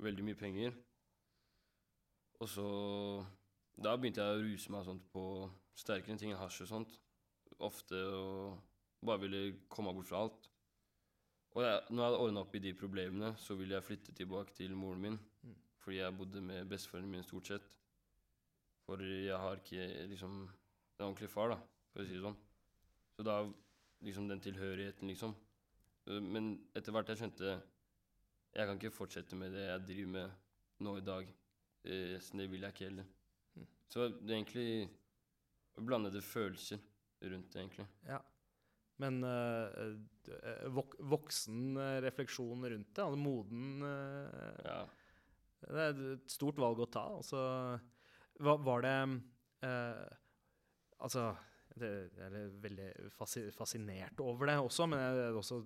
veldig mye penger. Og så Da begynte jeg å ruse meg sånt på sterkere ting enn hasj og sånt. Ofte og bare ville komme bort fra alt. Og jeg, når jeg hadde ordna opp i de problemene, så ville jeg flytte tilbake til moren min. Mm. Fordi jeg bodde med besteforeldrene mine stort sett. For jeg har ikke liksom en ordentlig far, da, for å si det sånn. Så da liksom den tilhørigheten, liksom. Men etter hvert jeg skjønte jeg kan ikke fortsette med det jeg driver med nå i dag. Så det vil jeg ikke heller. Mm. Så det er egentlig blandede følelser. rundt det, egentlig. Ja. Men eh, eh, vok voksen eh, refleksjon rundt det, altså moden Ja. Det er et stort valg å ta. Altså, var det Altså det, Jeg er veldig fascinert over det også, men det er også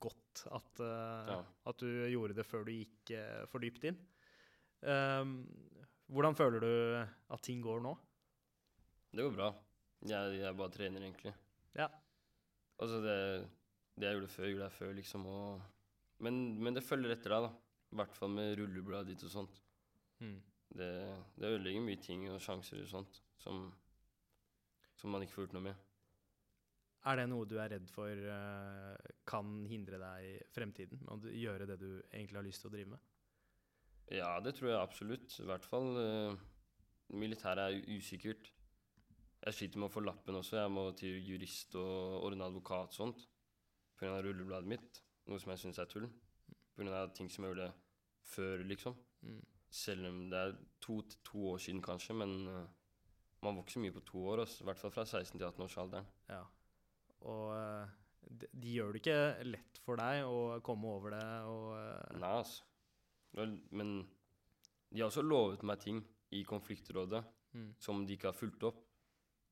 godt at, Ja. at du gjorde det før du gikk for dypt inn. Um, hvordan føler du at ting går nå? Det går bra. Jeg, jeg bare trener, egentlig. Ja. Altså, det, det jeg gjorde før, gjorde jeg før, liksom. Og, men, men det følger etter deg, da. I hvert fall med rullebladet ditt og sånt. Mm. Det, det ødelegger mye ting og sjanser og sånt som, som man ikke får gjort noe med. Er det noe du er redd for eh, kan hindre deg i fremtiden? Med å gjøre det du egentlig har lyst til å drive med? Ja, det tror jeg absolutt. I hvert fall uh, Militæret er usikkert. Jeg sliter med å få lappen også. Jeg må til jurist og ordne advokat og sånt. Pga. rullebladet mitt. Noe som jeg syns er tull. Pga. ting som jeg gjorde før, liksom. Mm. Selv om det er to, to år siden, kanskje. Men uh, man vokser mye på to år. Også, I hvert fall fra 16 til 18-årsalderen. Ja. Og uh, de, de gjør det ikke lett for deg å komme over det og uh... Nei, altså. Vel, Men de har også lovet meg ting i konfliktrådet mm. som de ikke har fulgt opp.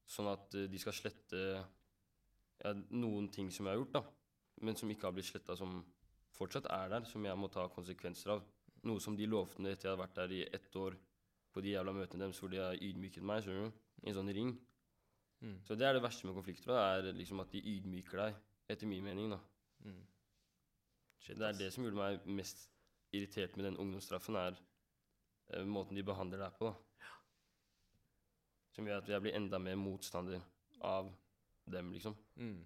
Sånn at eh, de skal slette ja, noen ting som jeg har gjort, da. Men som ikke har blitt sletta, som fortsatt er der, som jeg må ta konsekvenser av. Noe som de lovte etter jeg hadde vært der i ett år på de jævla møtene deres hvor de har ydmyket meg, skjønner du. I en sånn ring. Mm. Så det er det verste med konflikter, da, er liksom at de ydmyker deg, etter min mening, da. Mm. Shit, Det er det som gjorde meg mest irritert med den ungdomsstraffen, er eh, måten de behandler deg på, da. Som gjør at jeg blir enda mer motstander av dem, liksom. Mm.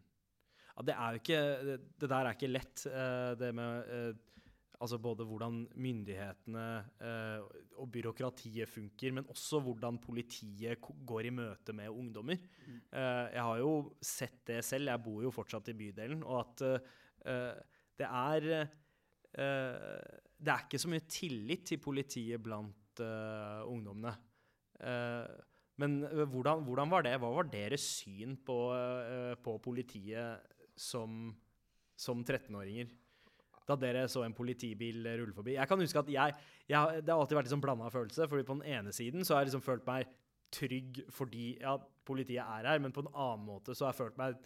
Ja, det er jo ikke Det, det der er ikke lett, eh, det med eh, Altså både hvordan myndighetene eh, og byråkratiet funker, men også hvordan politiet går i møte med ungdommer. Mm. Jeg har jo sett det selv, jeg bor jo fortsatt i bydelen, og at det er Det er ikke så mye tillit til politiet blant ungdommene. Eh, men eh, hvordan, hvordan var det? Hva var deres syn på, eh, på politiet som, som 13-åringer? Da dere så en politibil rulle forbi. Jeg kan huske at jeg, jeg Det har alltid vært en sånn blanda følelse. fordi på den ene siden så har jeg liksom følt meg trygg fordi ja, politiet er her, men på en annen måte så har jeg følt meg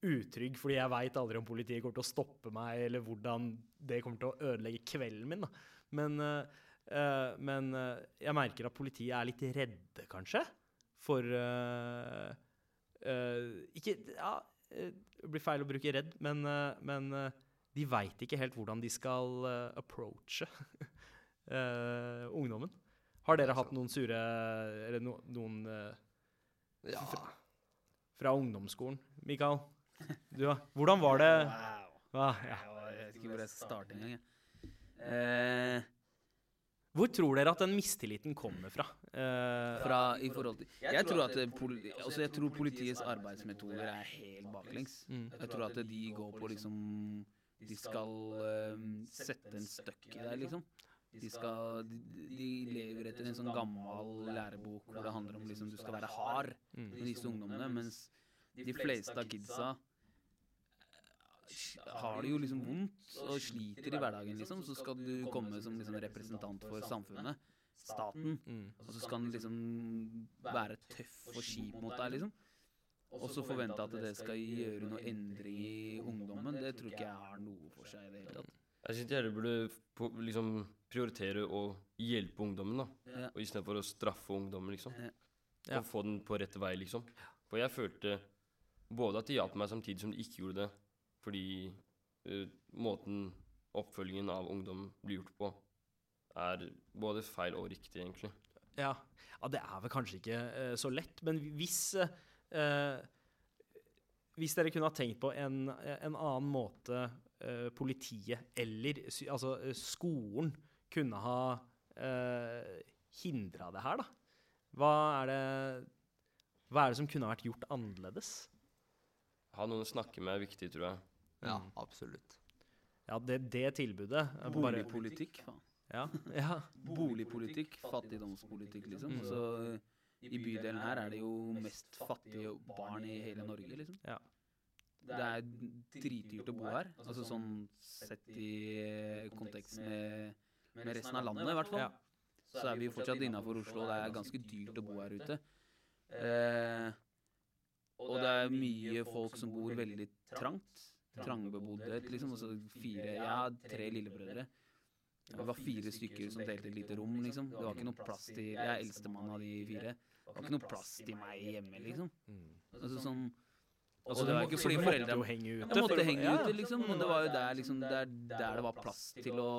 utrygg fordi jeg veit aldri om politiet kommer til å stoppe meg, eller hvordan det kommer til å ødelegge kvelden min. Da. Men, eh, men eh, jeg merker at politiet er litt redde, kanskje, for uh, uh, Ikke Ja, eh, det blir feil å bruke redd, men, uh, men de veit ikke helt hvordan de skal approache [laughs] ungdommen. Har dere hatt noen sure Eller no, noen Ja. fra ungdomsskolen? Mikael? Du, da? Hvordan var det Wow. ah, ja. Jeg vet ikke hvor jeg skal starte engang. Eh, Hvor tror dere at den mistilliten kommer fra? Eh, fra, i forhold til Jeg tror at det poli, altså jeg tror politiets arbeidsmetoder er helt baklengs. mm, Jeg tror at de går på liksom De skal eh, sette en støkk i deg, liksom. De skal de, de lever etter en sånn gammel lærebok hvor det handler om liksom du skal være hard mm, med disse ungdommene, mens de fleste av kidsa har det jo liksom vondt og sliter i hverdagen, liksom. Så skal du komme som liksom representant for samfunnet, staten, mm, og så skal den liksom være tøff og kjip mot deg, liksom. Og så forvente at det skal gjøre noe endring i ungdommen, det tror ikke jeg har noe for seg i det hele tatt. Jeg syns dere burde liksom, prioritere å hjelpe ungdommen, da. Ja. Og istedenfor å straffe ungdommen, liksom. Ja. Ja. Og få den på rett vei, liksom. For jeg følte både at de hjalp meg samtidig som de ikke gjorde det. Fordi uh, måten oppfølgingen av ungdom blir gjort på, er både feil og riktig, egentlig. ja. ja, det er vel kanskje ikke uh, så lett, men hvis uh, Hvis dere kunne ha tenkt på en, en annen måte eh, politiet eller altså, eh, skolen kunne ha uh, hindra det her, da? Hva er det Hva er det som kunne ha vært gjort annerledes? Ha noen å snakke med er viktig, tror jeg. Ja, Mm. absolutt. Ja, det, det tilbudet er Boligpolitikk, faen. Ja, [laughs] ja. Boligpolitikk, fattigdomspolitikk, liksom. Mm. Så i bydelen her er det jo mest fattige barn i hele Norge, liksom. Ja. Det er dritdyrt å bo her. Altså sånn sett i eh, kontekst med, med resten av landet, i hvert fall. Ja. Så er vi fortsatt innafor Oslo, og det er ganske dyrt å bo her ute. Eh, og det er mye folk som bor veldig trangt. Trangbebodhet, liksom. Altså fire Ja, tre lillebrødre. Det var fire stykker som delte et lite rom, liksom. Det var ikke noe plass til Jeg er eldstemann av de fire. Det var ikke noe plass til meg hjemme, liksom. Altså sånn Og det var ikke fordi foreldrene måtte henge ute. jeg måtte henge ute, liksom. Men det var jo der, liksom, der, der det var plass til å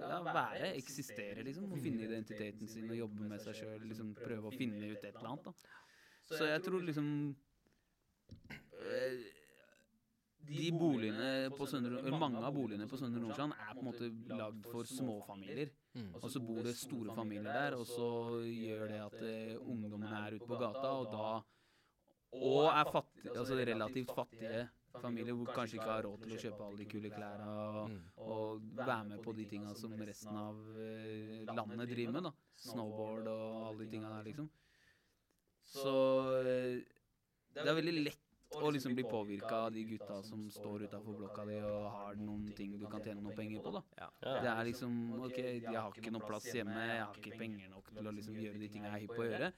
ja, være, eksistere, liksom. Og finne identiteten sin og jobbe med seg sjøl. Liksom, prøve å finne ut et eller annet. da. Så jeg tror liksom eh, De boligene på Søndre, Mange av boligene på Søndre Nordstrand er på en måte lagd for småfamilier. Og så bor det store familier der, og så gjør det at eh, ungdommene er ute på gata, og da Og er fattige, altså relativt fattige familier hvor kanskje ikke har råd til å kjøpe alle de kule klærne og, og være med på de tinga som resten av eh, landet driver med. da Snowboard og alle de tinga der, liksom. Så eh, det er veldig lett å liksom bli påvirka av de gutta som står utafor blokka di og har noen ting du kan tjene noen penger på. da Ja. det er liksom OK, jeg har ikke noe plass hjemme, jeg har ikke penger nok til å liksom gjøre de tinga jeg er hypp på å gjøre.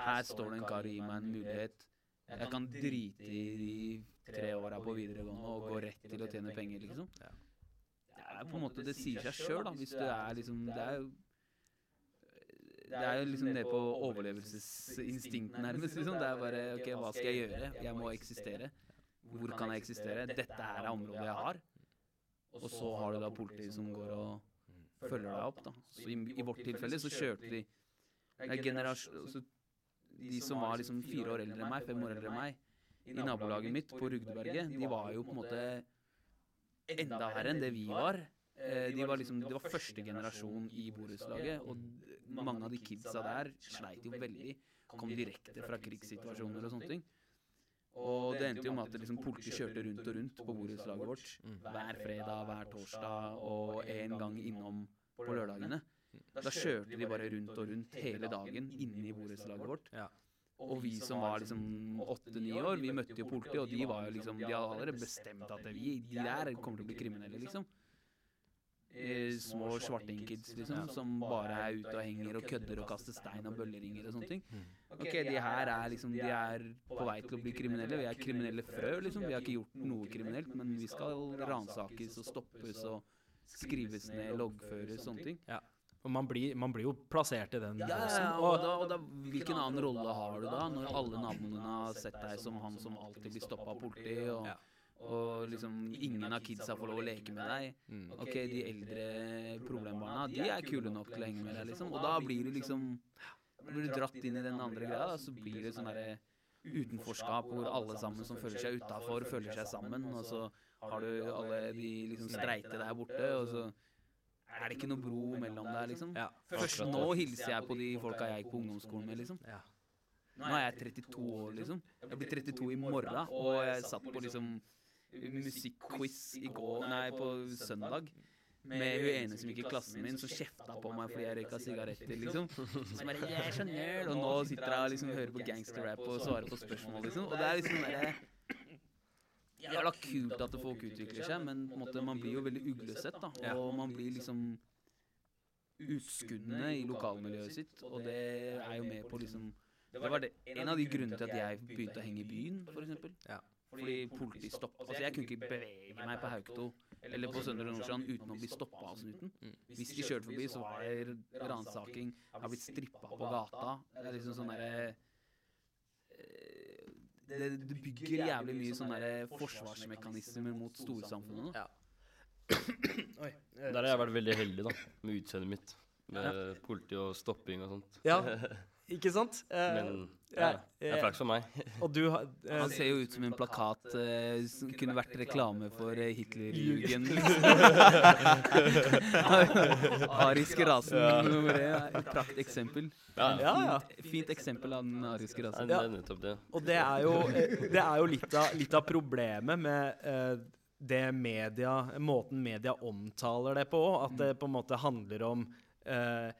Her står det en kar og gir meg en mulighet. Jeg kan drite i de tre åra på videregående og gå rett til å tjene penger, liksom. Det er på en måte Det sier seg sjøl, da, hvis du er liksom Det er jo det er jo liksom nede på overlevelsesinstinkt, nærmest. liksom. Det er bare OK, hva skal jeg gjøre? Jeg må eksistere. Hvor kan jeg eksistere? Dette her er området jeg har. Og så har du da politiet som går og følger deg opp, da. Så i, i vårt tilfelle så kjørte de er generasjon, altså, De som var liksom fire år eldre enn meg, fem år eldre enn meg, i nabolaget mitt på Rugdeberget, de var jo på en måte enda verre enn det vi var. Eh, De var liksom, det var første generasjon i borettslaget, og mange av de kidsa der sleit jo veldig. Kom direkte fra krigssituasjoner og sånne ting. Og det endte jo med at liksom politiet kjørte rundt og rundt på borettslaget vårt hver fredag, hver torsdag og en gang innom på lørdagene. Da kjørte de bare rundt og rundt hele dagen inne i borettslaget vårt. Ja. Og vi som var liksom åtte-ni år, vi møtte jo politiet, og de var jo liksom De hadde allerede bestemt at vi, de der kommer til å bli kriminelle, liksom. Eh, små svartingkids, liksom, som bare er ute og henger og kødder og kaster stein og bølleringer og sånne ting. Ok, de her er liksom De er på vei til å bli kriminelle. Vi er kriminelle frø, liksom. Vi har ikke gjort noe kriminelt, men vi skal ransakes og stoppes og skrives ned, loggføres, sånne ting. Ja. Og man blir, man blir jo plassert i den Ja, ja, ja, og, da, og da, hvilken annen rolle har du da, når alle naboene har sett deg som han som alltid blir stoppa av politi, og, Ja. Og liksom ingen av kidsa får lov å leke med deg? Ok, de eldre problembarna, de er kule nok til å henge med deg, liksom. Og da blir du liksom da blir du dratt inn i den andre greia, da, så blir det sånn derre utenforskap hvor alle sammen som føler seg utafor, føler seg sammen, og så har du alle de liksom streite der borte, og så er det ikke noe bro mellom der, liksom. Ja. Først nå hilser jeg på de folka jeg gikk på ungdomsskolen med, liksom. Ja. Nå er jeg 32 år, liksom. Jeg blir 32 i morgen, og jeg satt på liksom musikkquiz i går, nei, på søndag. Med hun ene som gikk i klassen min, som kjefta på meg fordi jeg røyka sigaretter, liksom. [laughs] Som bare 'Jeg skjønner', og nå sitter jeg og liksom hører på gangsterrap og svarer på spørsmål, liksom. Og det er liksom derre [laughs] Jævla kult at folk utvikler seg, men måte, man blir jo veldig uglesett, da. Og man blir liksom utskuddene i lokalmiljøet sitt, og det er jo med på liksom Det var det, en av de grunnene til at jeg begynte å henge i byen, for eksempel. Fordi politiet stoppa Altså, jeg kunne ikke bevege meg på Haukto eller på Søndre Nordstrand uten å bli stoppa av snuten. Hvis de kjørte forbi, så var det ransaking. Jeg har blitt strippa på gata. Det er liksom sånn derre eh, det, det bygger jævlig mye sånne der forsvarsmekanismer mot storsamfunnet. Ja. Oi. Der har jeg vært veldig heldig, da, med utseendet mitt. Med politi og stopping og sånt. Ja, [laughs] ikke sant? Uh, Men ja, ja, det er eh, flaks for meg. og du har eh, Han ser jo ut som en plakat uh, som kunne vært reklame for eh, Hitlerjugend. [laughs] [laughs] Ariske rasen nummer én. Prakteksempel. Ja, Ja, ja. Fint, fint eksempel av den ariske rasen. det. Og det er jo, eh, det er jo litt, av, litt av problemet med eh, det media, måten media omtaler det på òg. At det på en måte handler om eh,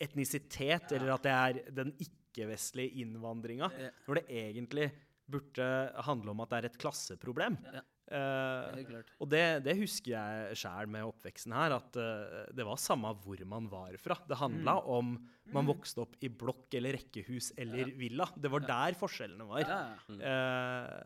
etnisitet, eller at det er den ikke-vestlige innvandringa, Ja. når det egentlig burde handle om at det er et klasseproblem. Ja. Klart. og det, det husker jeg sjæl med oppveksten her, at uh, det var samme hvor man var fra. Det handla Mm. om man vokste opp i blokk eller rekkehus eller villa. Det var der forskjellene var. Ja, ja.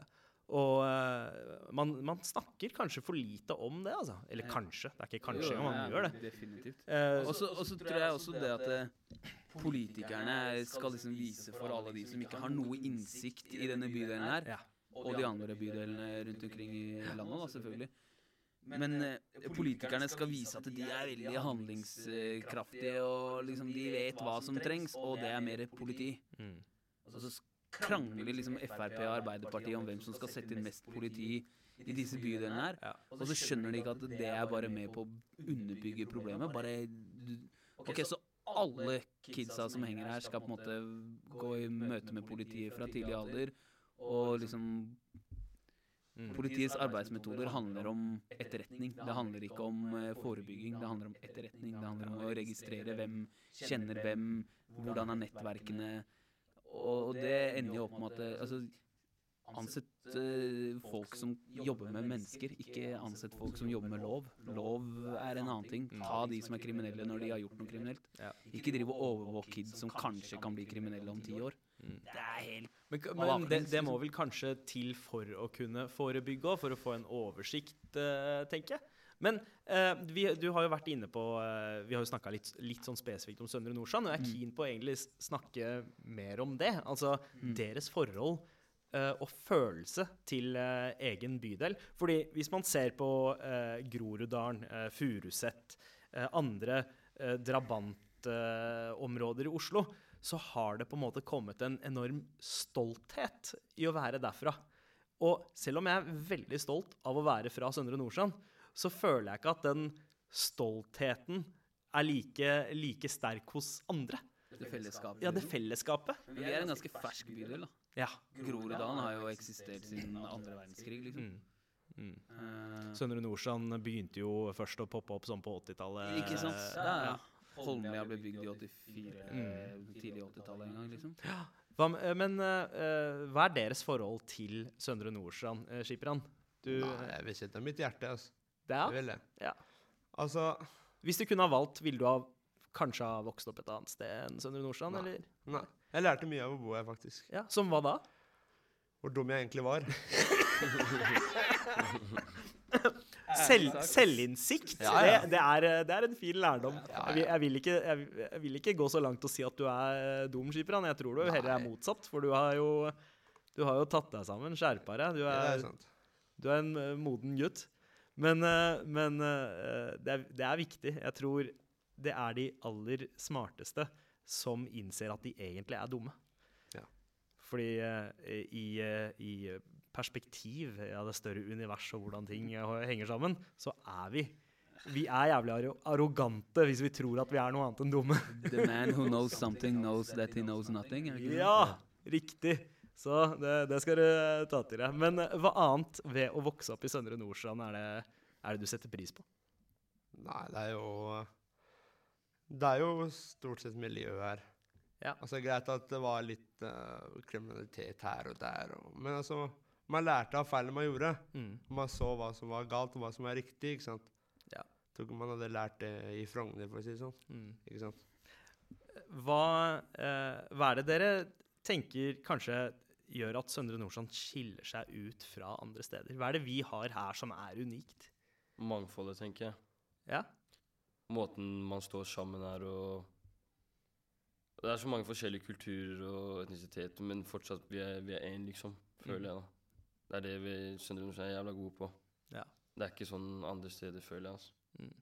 Og uh, man, man snakker kanskje for lite om det, altså. Eller Ja. kanskje. Det er ikke kanskje, engang, man ja, gjør det. Definitivt. Eh, Og så tror jeg også det at eh, politikerne skal liksom vise for alle de som ikke har noe innsikt i denne bydelen her, Ja. og de andre bydelene rundt omkring i landet, da, selvfølgelig. Men eh, politikerne skal vise at de er veldig handlingskraftige, og liksom de vet hva som trengs, og det er mer politi. mm. Og så krangler liksom Frp og Arbeiderpartiet om hvem som skal sette inn mest politi i disse bydelene her. Ja. Og så skjønner de ikke at det er bare med på å underbygge problemet. Bare Ok, så alle kidsa som henger her, skal på en måte gå i møte med politiet fra tidlig alder. Og liksom Mm. Politiets arbeidsmetoder handler om etterretning. Det handler ikke om eh, forebygging. Det handler om etterretning. Det handler om å registrere hvem kjenner hvem, hvordan er nettverkene. Og, og det ender jo opp med at eh, altså, Ansett eh, folk som jobber med mennesker, ikke ansett folk som jobber med lov. Lov er en annen ting. Ta de som er kriminelle når de har gjort noe kriminelt. Ikke drive og overvåke kids som kanskje kan bli kriminelle om ti år. Mm. Det er helt Men, men det, [laughs] det, må vel kanskje til for å kunne forebygge òg, for å få en oversikt, eh, tenker jeg. Men eh, vi, du har jo vært inne på eh, Vi har jo snakka litt, litt sånn spesifikt om Søndre Nordstrand, og jeg er Mm. keen på å egentlig snakke mer om det. Altså Mm. deres forhold eh, og følelse til eh, egen bydel. Fordi hvis man ser på uh, Groruddalen, uh, Furuset, eh, andre drabantområder i Oslo, så har det på en måte kommet en enorm stolthet i å være derfra. Og selv om jeg er veldig stolt av å være fra Søndre Nordstrand, så føler jeg ikke at den stoltheten er like, like sterk hos andre. det fellesskapet. Ja, det fellesskapet. Vi er en ganske fersk bydel, da. Ja. Groruddalen har jo eksistert siden andre verdenskrig, liksom. Mm. Mm. Eh, Søndre Nordstrand begynte jo først å poppe opp sånn på 80-tallet. ikke sant? Eh, Ja, ja. Holmlia ble bygd i 84, Mm. tidlig 80-tallet en gang, liksom. Hva, men uh, hva er deres forhold til Søndre Nordstrand, uh, skipperen? Du, Nei, jeg vil ikke. det er mitt hjerte. Altså. Det Jeg er, vil det. Ja. Altså Hvis du kunne ha valgt, ville du ha kanskje ha vokst opp et annet sted enn Søndre Nordstrand? Nei. Eller? Nei. Jeg lærte mye av å bo her, faktisk. Ja, Som hva da? Hvor dum jeg egentlig var. [laughs] Selv, selvinnsikt. Ja, ja. Det, det, er, det er en fin lærdom. Ja, Jeg, vil, jeg, vil ikke, jeg, vil- jeg vil ikke gå så langt og si at du er dum, Skipran. Jeg tror du heller er motsatt, for du har jo, du har jo tatt deg sammen, skjerpa deg. Du Ja, er er, du er en eh, moden gutt. Men, eh, men eh, det, er, det er viktig. Jeg tror det er de aller smarteste som innser at de egentlig er dumme. Ja. Fordi eh, i, i perspektiv av det større universet og hvordan ting henger sammen, så er vi Vi er jævlig arrogante hvis vi tror at vi er noe annet enn dumme. The man who knows something knows that he knows nothing. Ja, riktig. Så det, det skal du eh, ta til deg. Men eh, hva annet ved å vokse opp i Søndre Nordstrand er det, er det du setter pris på? Nei, det er jo Det er jo stort sett miljø her. Ja. Altså Greit at det var litt uh, kriminalitet her og der, og, men altså Man lærte av feilene man gjorde. Mm. Man så hva som var galt, og hva som var riktig. ikke sant? Ja. Tror ikke man hadde lært det i Frogner, for å si det sånn. Mm. ikke sant? Hva, uh, hva er det dere tenker kanskje gjør at Søndre Nordstrand skiller seg ut fra andre steder? Hva er det vi har her som er unikt? Mangfoldet, tenker jeg. Ja? Måten man står sammen her og Det er så mange forskjellige kulturer og etnisiteter, men fortsatt vi er vi én, liksom. Føler jeg, da. Det er det vi Søndre Nordstrand er jævla gode på. Ja. Det er ikke sånn andre steder, føler jeg. altså. Mm.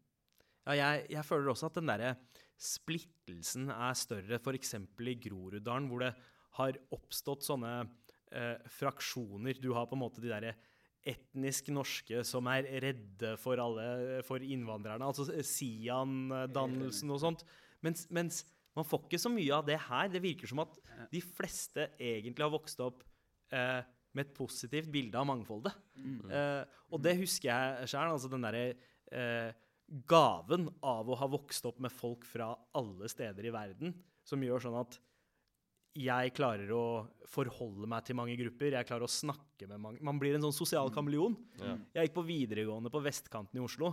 Ja, jeg, jeg føler også at den derre splittelsen er større, f.eks. i Groruddalen, hvor det har oppstått sånne eh, fraksjoner. Du har på en måte de derre etnisk norske som er redde for alle, for innvandrerne, altså Sian-dannelsen og sånt. Mens, mens man får ikke så mye av det her. Det virker som at de fleste egentlig har vokst opp eh, med et positivt bilde av mangfoldet. Mm. Eh, og det husker jeg sjøl. Altså den derre eh, gaven av å ha vokst opp med folk fra alle steder i verden, som gjør sånn at jeg klarer å forholde meg til mange grupper. Jeg klarer å snakke med mange. Man blir en sånn sosial kameleon. Ja. Jeg gikk på videregående på vestkanten i Oslo,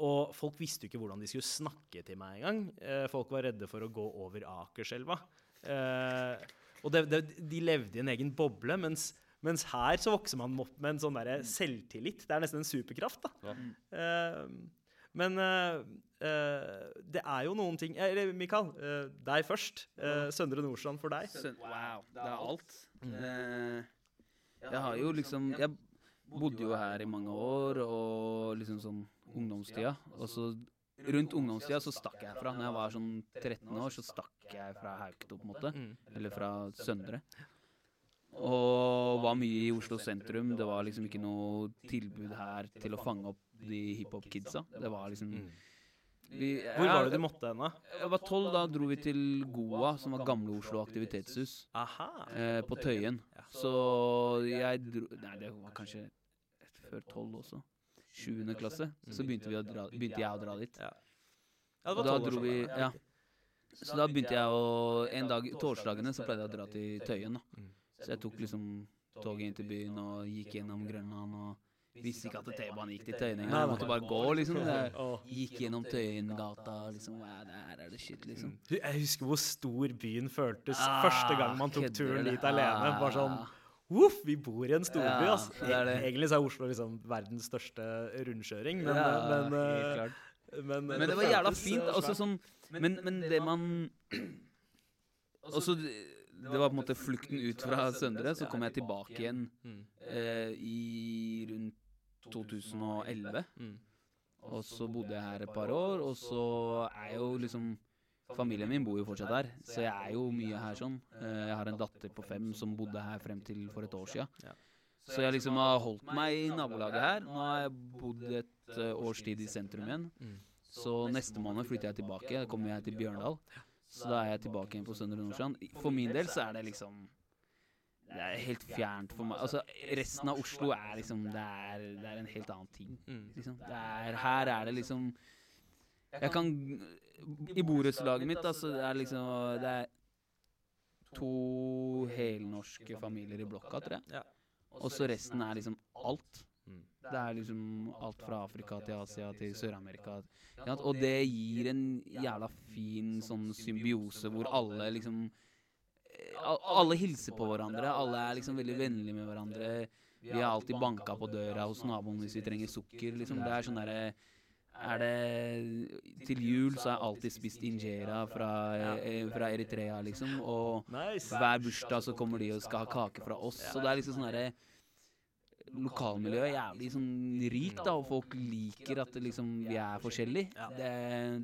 og folk visste jo ikke hvordan de skulle snakke til meg engang. Eh, folk var redde for å gå over Akerselva. Eh, og det, det, de levde i en egen boble, mens, mens her så vokser man opp med en sånn der selvtillit. Det er nesten en superkraft, da. Ja. Eh, men eh, det er jo noen ting eh, Eller Mikael, uh, deg først. Uh, Søndre Nordstrand for deg. Søn- Wow, det er alt. Eh, jeg har jo liksom Jeg bodde jo her i mange år, og liksom sånn ungdomstida. Og så rundt ungdomstida så stakk jeg fra. Når jeg var sånn 13 år, så stakk jeg fra Haukto, på en måte. Mm. Eller fra Søndre. Og var mye i Oslo sentrum. Det var liksom ikke noe tilbud her til å fange opp de hiphop-kidsa. Det var liksom Mm. Vi, Hvor var det du måtte hen, da? jeg var tolv, da dro vi til Goa, som var Gamle Oslo aktivitetshus. Eh, på Tøyen. Så jeg dro Nei, det var kanskje før tolv også. Sjuende klasse. Så begynte, dra, begynte jeg å dra dit. Ja. Det var da 12 år siden, vi. Ja. Så da begynte jeg å En dag torsdagene så pleide jeg å dra til Tøyen, da. Mm. Så jeg tok liksom toget inn til byen og gikk gjennom Grønland og visste ikke at T-banen gikk til Tøyen. Jeg måtte bare gå, liksom. [laughs] Gikk gjennom Tøyengata, liksom. Ja, der er det shit, liksom. Jeg husker hvor stor byen føltes Ah, første gang man tok turen dit alene. Bare sånn Ah. Voff, vi bor i en storby, Ja, det. Egentlig så er Oslo liksom verdens største rundkjøring, men, Ja, men, helt eh, klart. men, Men det var jævla fint. eh, Altså sånn Men, men det man [clears throat] [clears throat] Altså, det var på en måte flukten ut fra Søndre. Så kom jeg tilbake igjen Mm, eh, i rundt 2011. mm, Og så bodde jeg her et par år, og så er jo liksom Familien min bor jo fortsatt her, så jeg er jo mye her sånn. Eh, Jeg har en datter på fem som bodde her frem til for et år sia. Så jeg liksom har holdt meg i nabolaget her. Nå har jeg bodd et eh, års tid i sentrum igjen. mm. Så neste måned flytter jeg tilbake. Da kommer jeg til Bjørndal. Så da er jeg tilbake igjen på Søndre Nordstrand. For min del så er det liksom Det er helt fjernt for meg. Altså, resten av Oslo er liksom Det er, det er en helt annen ting. Mm. Liksom. Det er, her er det liksom Jeg kan I borettslaget mitt, altså, det er liksom Det er to helnorske familier i blokka, tror jeg. Og så resten er liksom alt. Det er liksom alt fra Afrika til Asia til Sør-Amerika. Og det gir en jævla fin sånn symbiose hvor alle liksom eh, Alle hilser på hverandre. Alle er liksom veldig vennlige med hverandre. Vi har alltid banka på døra hos naboen hvis vi trenger sukker. liksom. Det er sånn derre er det Til jul så har jeg alltid spist injera fra, eh, fra Eritrea, liksom. Og Nice. hver bursdag så kommer de og skal ha kake fra oss. Så det er liksom sånn derre Lokalmiljøet er jævlig sånn rikt, da, og folk liker at det liksom, vi er forskjellige. Ja. Det,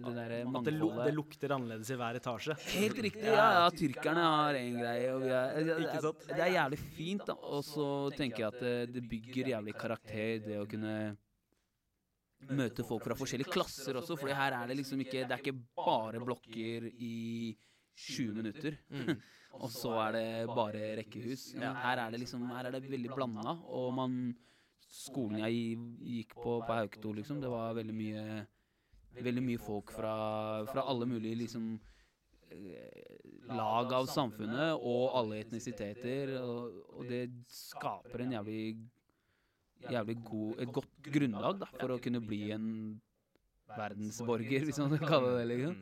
det derre At det, lu det mangfoldet. lukter annerledes i hver etasje. Helt riktig. Ja, ja, tyrkerne har en greie, og vi er, det, det er jævlig fint, da. Og så tenker jeg at det, det bygger jævlig karakter, det å kunne møte folk fra forskjellige klasser også, for her er det liksom ikke Det er ikke bare blokker i 20 minutter. Mm. Og så er det bare rekkehus. Ja. Her er det liksom Her er det veldig blanda, og man Skolen jeg gikk på på Hauketo, liksom, det var veldig mye Veldig mye folk fra, fra alle mulige liksom eh, lag av samfunnet, og alle etnisiteter, og, og det skaper en jævlig Jævlig god Et godt grunnlag da, for å kunne bli en verdensborger, hvis man kan kalle det det. liksom.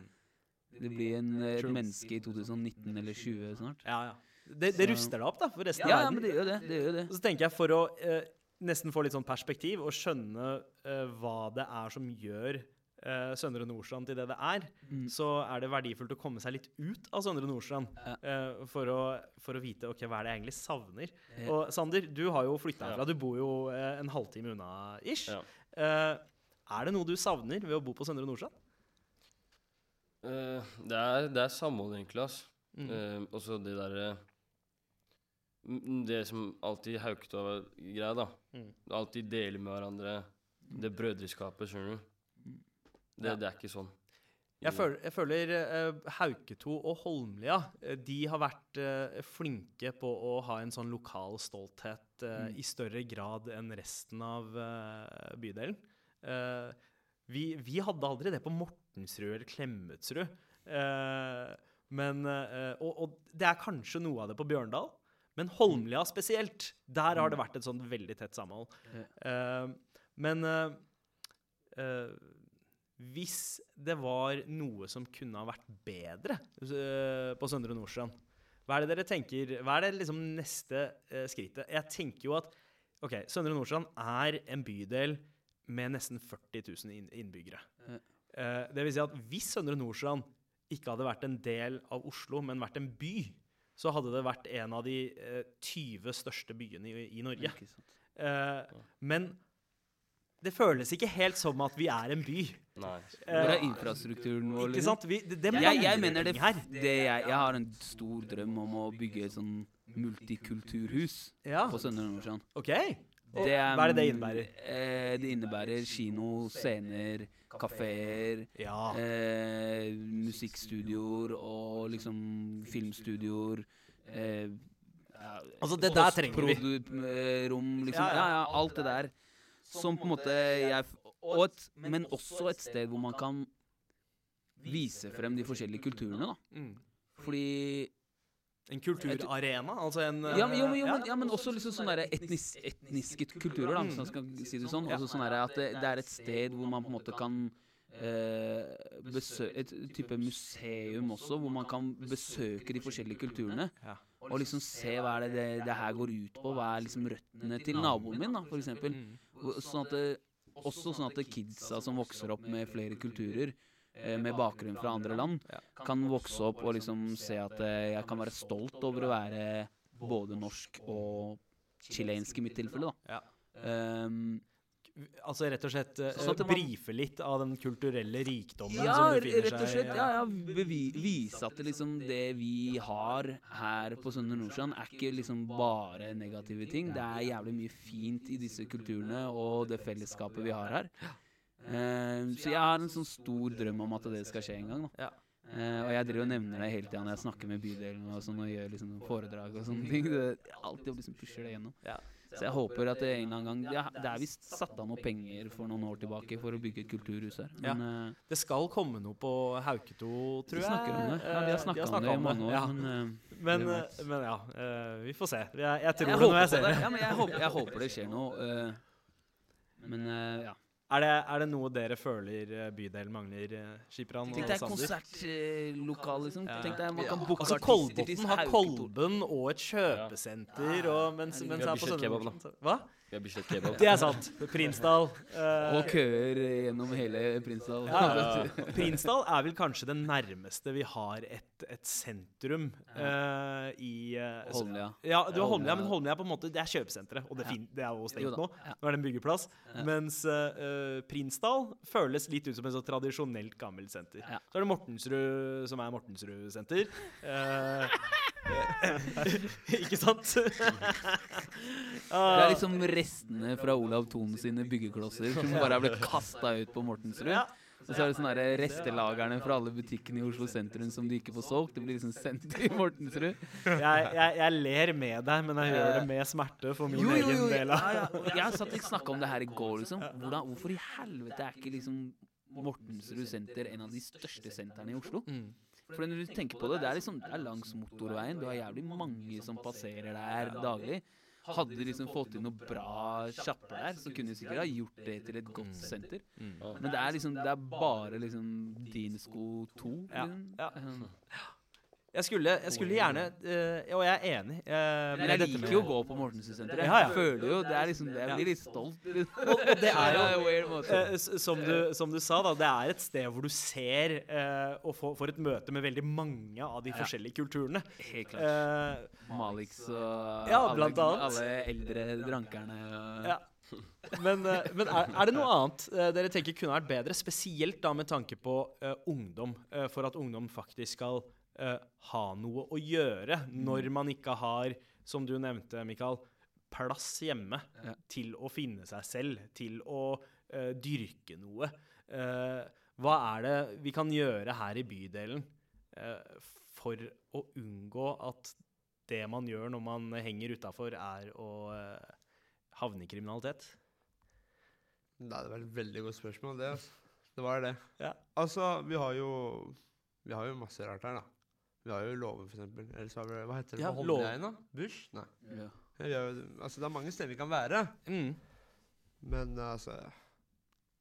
Det blir en, et menneske i 2019 eller 20 snart. Ja, ja. Det, det ruster deg opp, da, for resten Ja, av ja, verden. men det gjør det. det, gjør det. Og så tenker jeg for å eh, nesten få litt sånn perspektiv og skjønne eh, hva det er som gjør eh, Søndre Nordstrand til det det er, Mm. så er det verdifullt å komme seg litt ut av Søndre Nordstrand Ja. eh, for, å, for å vite ok, hva er det jeg egentlig savner. Ja. Og Sander, du har jo flytta Ja. herfra. Du bor jo eh, en halvtime unna ish. Ja. Eh, er det noe du savner ved å bo på Søndre Nordstrand? Eh, det, er, det er samhold, egentlig. ass. Mm. Eh, også det derre mm, Det som alltid Haukta-greia, da. Mm. Alltid dele med hverandre. Det brødreskapet, skjønner du. Det, Ja. det er ikke sånn. Jeg føler, jeg føler uh, Hauketo og Holmlia de har vært uh, flinke på å ha en sånn lokal stolthet uh, Mm. i større grad enn resten av bydelen. Vi, vi hadde aldri det på Mortensrud eller Klemetsrud. Eh, Men, eh, og, og det er kanskje noe av det på Bjørndal. Men Holmlia spesielt, der har det vært et sånt veldig tett samhold. Eh, men hvis det var noe som kunne ha vært bedre på Søndre Nordstrand, hva er det dere tenker Hva er det liksom neste eh, skrittet? Jeg tenker jo at OK, Søndre Nordstrand er en bydel med nesten 40 000 inn- innbyggere. Eh, det vil si at hvis Søndre Nordstrand ikke hadde vært en del av Oslo, men vært en by, så hadde det vært en av de eh, 20 største byene i, i Norge. Eh, men det føles ikke helt som at vi er en by. Nei. Hvor er Eh, infrastrukturen vår? ikke liksom? sant? Vi, det, det Jeg, jeg mener det, det jeg, jeg har en stor drøm om å bygge et sånn multikulturhus Ja, på Søndre Nordstrand. OK. Det hva er det det innebærer? Eh, det innebærer kino, scener, kafeer, Ja. eh, musikkstudioer og liksom filmstudioer. Eh, Altså, det der trenger vi. postprodu-rom, liksom. Ja, ja. Ja, ja, alt det der. Som på en måte jeg og et, Men også et sted hvor man kan vise frem de forskjellige kulturene, da. Mm. Fordi En kulturarena? Altså en Ja, men, jo, men, jo, eh, men, ja, men også liksom sånne der etnis, etniske kulturer, da, hvis man skal si det sånn. Altså sånn at det, det er et sted hvor man på en måte kan eh, besøke Et type museum også, hvor man kan besøke de forskjellige kulturene. Ja. Og liksom se hva er det, det det her går ut på. Hva er liksom røttene til naboen min, da, for eksempel. Mm. Sånn at det, også sånn at kidsa som vokser opp med flere kulturer, med bakgrunn fra andre land, kan vokse opp og liksom se at eh, jeg kan være stolt over å være både norsk og chilensk i mitt tilfelle, da. Ja. Um, Altså rett og slett eh, Sånn man- brife litt av den kulturelle rikdommen ja, som befinner rett og slett. seg Ja, ja, bevi, vise at det liksom det vi har her på Søndre Nordstrand, er ikke liksom bare negative ting. Det er jævlig mye fint i disse kulturene og det fellesskapet vi har her. Um, så jeg har en sånn stor drøm om at det skal skje en gang. da. Ja. Uh, og jeg driver og nevner det hele tida når jeg snakker med bydelen og sånn og gjør liksom foredrag og sånne ting. Det alltid liksom pusher det gjennom. Ja. Så jeg håper at det en eller annen gang ja, Det er visst satt av noe penger for noen år tilbake for å bygge et kulturhus her. Men ja. Det skal komme noe på Hauketo, tror de jeg. snakker om det. Ja, de Eh, har snakka om det i mange år. Ja. Men, eh, Men, eh, men ja, eh, vi får se. Jeg, jeg tror jeg, det når jeg ser det. det. Ja, men jeg, håper, jeg håper det skjer noe. eh, men eh, ja. Er det, er det noe dere føler eh, bydelen mangler, eh, Skipran og Tenk deg Sander? konsertlokal, liksom. Ja. Tenk deg man Ja. kan booke Altså artister til Kolbotn har Kolben og et kjøpesenter, og mens, mens her på da. Hva? Vi har Bislett kebab. Det er sant. Prinsdal. Uh, Og køer gjennom hele Prinsdal. Ja, ja. Prinsdal er vel kanskje det nærmeste vi har et, et sentrum uh, i uh, Holmlia. Ja, du har Holmlia, men Holmlia er på en måte Det er kjøpesenteret, og det, fin, det er jo stengt nå. Nå er det en byggeplass. Ja. Mens Prinsdal føles litt ut som et så tradisjonelt gammelt senter. Ja. Så er det Mortensrud, som er Mortensrud senter. Eh, [laughs] [laughs] ikke sant? [laughs] Det er liksom restene fra Olav Thon sine byggeklosser som bare er blitt kasta ut på Mortensrud. Ja. Og så er det sånne restelagerne fra alle butikkene i Oslo sentrum som de ikke får solgt. Det blir liksom sendt til Mortensrud. Jeg, jeg, jeg ler med deg, men jeg gjør det med smerte for min egen del. Ja, ja. Jeg satt og snakka om det her i går, liksom. Hvordan, hvorfor i helvete er ikke liksom Mortensrud senter en av de største sentrene i Oslo? Mm. For når du tenker på det, det er liksom det er langs motorveien. Du har jævlig mange som passerer der daglig. Hadde de liksom fått inn noe bra sjapper der, så kunne de sikkert ha gjort det til et godt senter. Mm. Men det er liksom Det er bare liksom din sko 2. Ja, Liksom. ja. Um, Jeg skulle, jeg skulle gjerne eh, Og jeg er enig. eh, Men jeg liker jo å gå på Mortensen-senteret. Ja, ja. Jeg føler jo Det er liksom Jeg blir litt stolt. Og det er jo [laughs] s- som, du, som du sa, da, det er et sted hvor du ser og får, får et møte med veldig mange av de forskjellige kulturene. Helt klart. Eh, Malix og Ja, alle, blant annet. alle eldre drankerne. Og, ja. Men, men er, er det noe annet dere tenker kunne vært bedre, spesielt da med tanke på ungdom, for at ungdom faktisk skal eh, ha noe å gjøre når man ikke har, som du nevnte, Mikael, plass hjemme Ja. til å finne seg selv, til å uh, dyrke noe. Uh, hva er det vi kan gjøre her i bydelen for å unngå at det man gjør når man henger utafor, er å havne i kriminalitet? Nei, det var et veldig godt spørsmål, det. Altså. Det var det. Ja. Altså, vi har jo Vi har jo masse rart her, da. Vi har jo Låven, for eksempel. Eller så har vi Hva heter det Ja, på Holmlia? Bush? Nei. Ja. Ja, vi har jo, altså, det er mange steder vi kan være. Mm. Men altså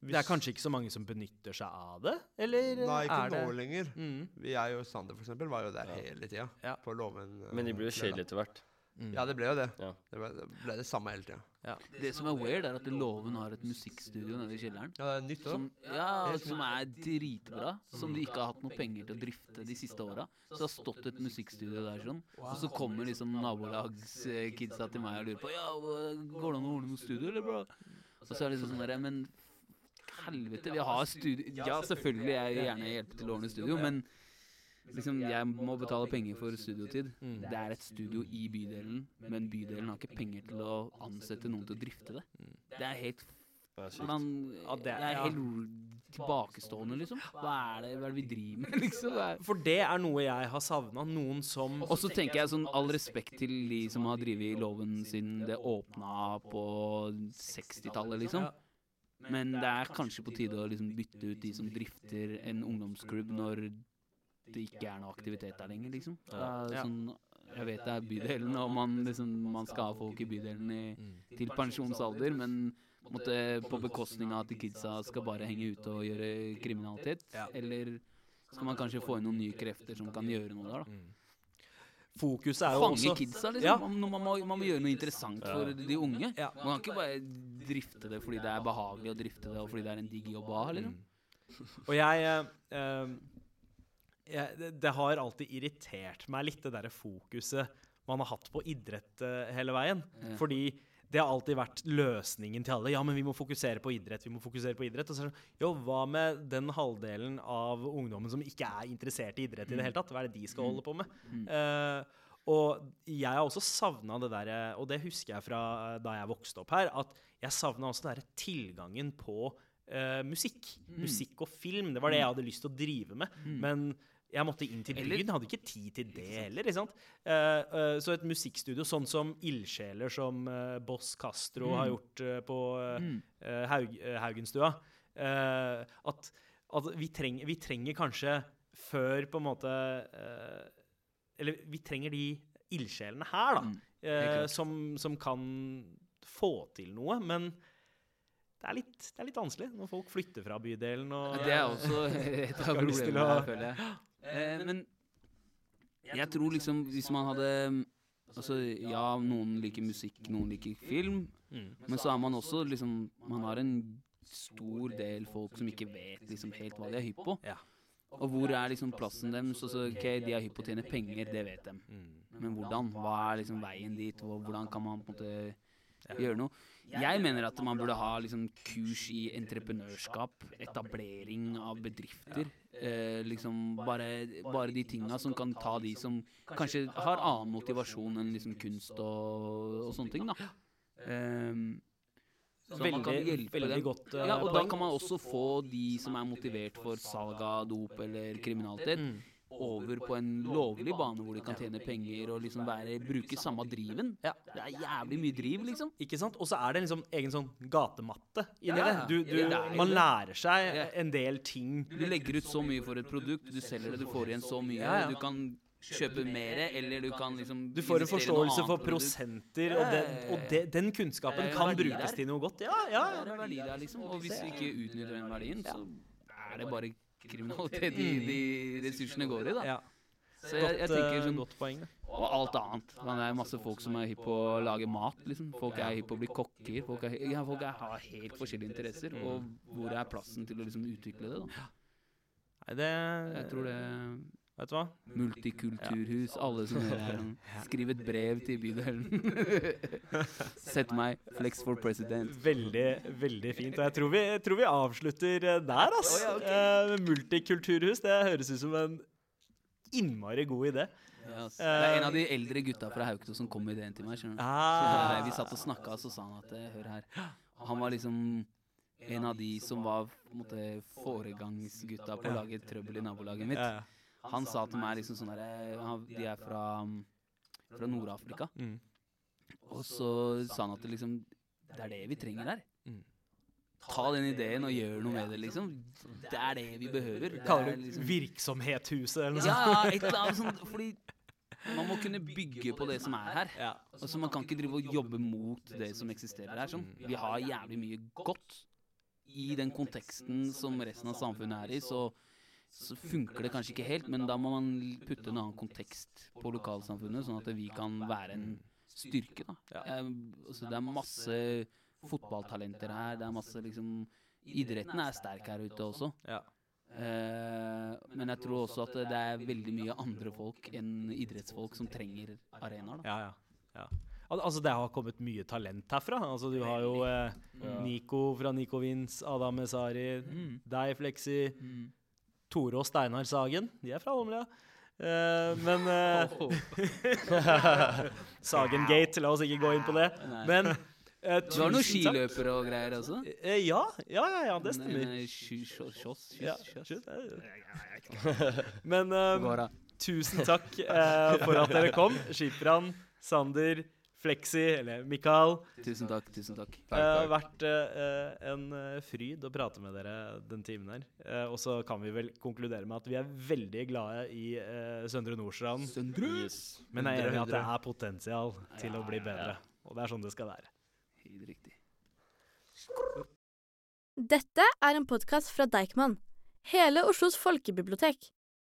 Det er kanskje ikke så mange som benytter seg av det? Eller Nei, ikke er det lenger. Mm. Vi er jo Sander, for eksempel, var jo der Ja. hele tida. Ja. På Låven. eh, Men de blir jo kjedelige etter hvert. Mm. Ja, det ble jo det. Ja. Det ble det, ble det samme hele tida. Det som er weird, er at Låven har et musikkstudio nede i kjelleren. Ja, det er nytt også. Som, ja, som er dritbra. Som de ikke har hatt noe penger til å drifte de siste åra. Så det har stått et musikkstudio der sånn. Og så kommer liksom nabolagskidsa til meg og lurer på Ja, går det an å ordne noe studio, eller, bro? Og så er det liksom sånn derre Men helvete, vi har studio Ja, selvfølgelig, jeg vil gjerne hjelpe til å ordne studio, men liksom, jeg må betale penger for studiotid. Mm. Det er et studio i bydelen, men bydelen har ikke penger til å ansette noen til å drifte det. Det er helt Det er hvordan Ja, det- Det er helt tilbakestående, liksom. Hva er det, hva er det vi driver med, [laughs] liksom? For det er noe jeg har savna. Noen som Og så tenker jeg sånn all respekt til de som har drevet loven siden det åpna på 60-tallet, liksom. Men det er kanskje på tide å liksom bytte ut de som drifter en ungdomsklubb når det ikke er noe aktivitet der lenger, liksom. Det er sånn, jeg vet det er bydelen, og man, liksom, man skal ha folk i bydelen i, Mm. til pensjonsalder, men på, på bekostning av at de kidsa skal bare henge ute og gjøre kriminalitet. Eller skal man kanskje få inn noen nye krefter som kan gjøre noe der, da? Mm. Fokuset er jo Fange også kidsa, liksom. Ja. Man, man, må, man må gjøre noe interessant for de unge. Ja. Man kan ikke bare drifte det fordi det er behagelig å drifte det, og fordi det er en digg jobb å ha, liksom. Mm. Og jeg, eh, eh, jeg det, har alltid irritert meg litt, det derre fokuset man har hatt på idrett eh, hele veien. Ja. Fordi det har alltid vært løsningen til alle. Ja, men vi må fokusere på idrett. vi må fokusere på idrett. Og så sånn, jo, hva med den halvdelen av ungdommen som ikke er interessert i idrett i det hele tatt? Hva er det de skal holde på med? Mm. Uh, og jeg har også savna det der, eh, og det husker jeg fra da jeg vokste opp her, at jeg savna også den der tilgangen på uh, musikk. Mm. Musikk og film. Det var det jeg hadde lyst til å drive med. Mm. Men jeg måtte inn til byen. Hadde ikke tid til det heller. ikke sant? Uh, uh, så et musikkstudio sånn som ildsjeler som uh, Boss Castro Mm. har gjort på Mm. Haug, Haugenstua at, at vi, treng, vi trenger kanskje før på en måte Eller vi trenger de ildsjelene her, da. Mm. som, som kan få til noe. Men det er litt, det er litt vanskelig når folk flytter fra bydelen og Det er også [laughs] et av problemene, å- føler jeg. Eh, men jeg tror liksom hvis man hadde Altså, ja, noen liker musikk, noen liker film. Mm. Men så er man også liksom Man har en stor del folk som ikke vet liksom helt hva de er hypp på. Ja. Og hvor er liksom plassen deres? Altså, ok, De er hypp på å tjene penger, det vet de. Mm. Men hvordan? Hva er liksom veien dit? og Hvordan kan man på en måte gjøre noe? Jeg mener at man burde ha liksom kurs i entreprenørskap, etablering av bedrifter. Eh, liksom bare, bare de tinga som kan ta de som kanskje har annen motivasjon enn liksom kunst og, og sånne ting, da. Ehm, så man kan Veldig, hjelpe veldig dem. godt Uh, Ja, og da kan man også få de som er motivert for salg av dop eller kriminalitet, Mm. Over på en lovlig bane hvor de kan tjene penger og liksom være, bruke samme driven. Ja. Det er jævlig mye driv, liksom. Ikke sant? Og så er det en liksom egen sånn gatematte inni Ja, det. Du, du, man lærer seg en del ting. Du legger ut så mye for et produkt, du selger det, du får igjen så mye. Du kan kjøpe mer, eller du kan liksom Du får en forståelse for prosenter, og, den, og de, den kunnskapen kan brukes til noe godt. Ja, ja. Det er verdi der, liksom. Og hvis du ikke utnytter den verdien, så er det bare kriminalitet de, de ressursene går i, da. ja. Så jeg, jeg tenker eh, sånn godt poeng. Og alt annet. Men det er masse folk som er hypp på å lage mat. liksom. Folk er hypp på å bli kokker. Folk, er, ja, folk er, har helt forskjellige interesser. Og hvor er plassen til å liksom utvikle det? da? Nei, det Jeg tror det Vet du hva? Multikulturhus, alle som [laughs] hører her. Skriv et brev til bydelen. [laughs] Sett meg flex for president. Veldig, veldig fint. Og jeg tror vi, jeg tror vi avslutter eh, der, ass. Eh, multikulturhus, det høres ut som en innmari god idé. Yes. ass. det er en av de eldre gutta fra Hauketo som kom med ideen til meg. skjønner du. Ah. Vi satt og snakka, så sa han at eh, Hør her. Han var liksom en av de som var på en måte, foregangsgutta på å lage trøbbel i nabolaget mitt. Han sa til meg liksom sånn derre han- De er fra, fra Nord-Afrika. Mm. Og så sa han at det liksom Det er det vi trenger her. Mm. ta den ideen og gjør noe med det, liksom. Det er det vi behøver. Det Kaller er du liksom- Virksomhetshuset eller noe Ja, sånt? ja, et eller annet sånt. Fordi man må kunne bygge på det som er her. Ja. Altså Man kan ikke drive og jobbe mot det som eksisterer her. Sånn. Vi har jævlig mye godt. I den konteksten som resten av samfunnet er i, så, så funker det kanskje ikke helt, men da må man putte en annen kontekst på lokalsamfunnet, sånn at vi kan være en styrke. da. Jeg, altså, det er masse fotballtalenter her. Det er masse liksom Idretten er sterk her ute også. Ja. Uh, men jeg tror også at det er veldig mye andre folk enn idrettsfolk som trenger arenaer. Ja, ja. ja. Al altså, det har kommet mye talent herfra. Altså, du har jo eh, Nico fra Nico Vince, Adam Esari, Mm. deg, Fleksi, Mm. Tore og Steinar Sagen. De er fra Holmlia. Uh, men [laughs] uh, Sagengate, la oss ikke gå inn på det. Nei. Men eh, Du har noen skiløpere og greier også? Uh, ja, ja, ja, ja, det stemmer. Eh, Men eh, tusen takk eh, for at dere kom. Skipran, Sander, Fleksi, eller Mikael. Tusen takk, tusen takk. Det har vært eh, en eh, fryd å prate med dere den timen her. Eh, og så kan vi vel konkludere med at vi er veldig glade i eh, Søndre Nordstrand. Yes. Men jeg er enig i at det er potensial til å bli bedre. Og det er sånn det skal være. Helt riktig. Dette er en podkast fra Deichman, hele Oslos folkebibliotek.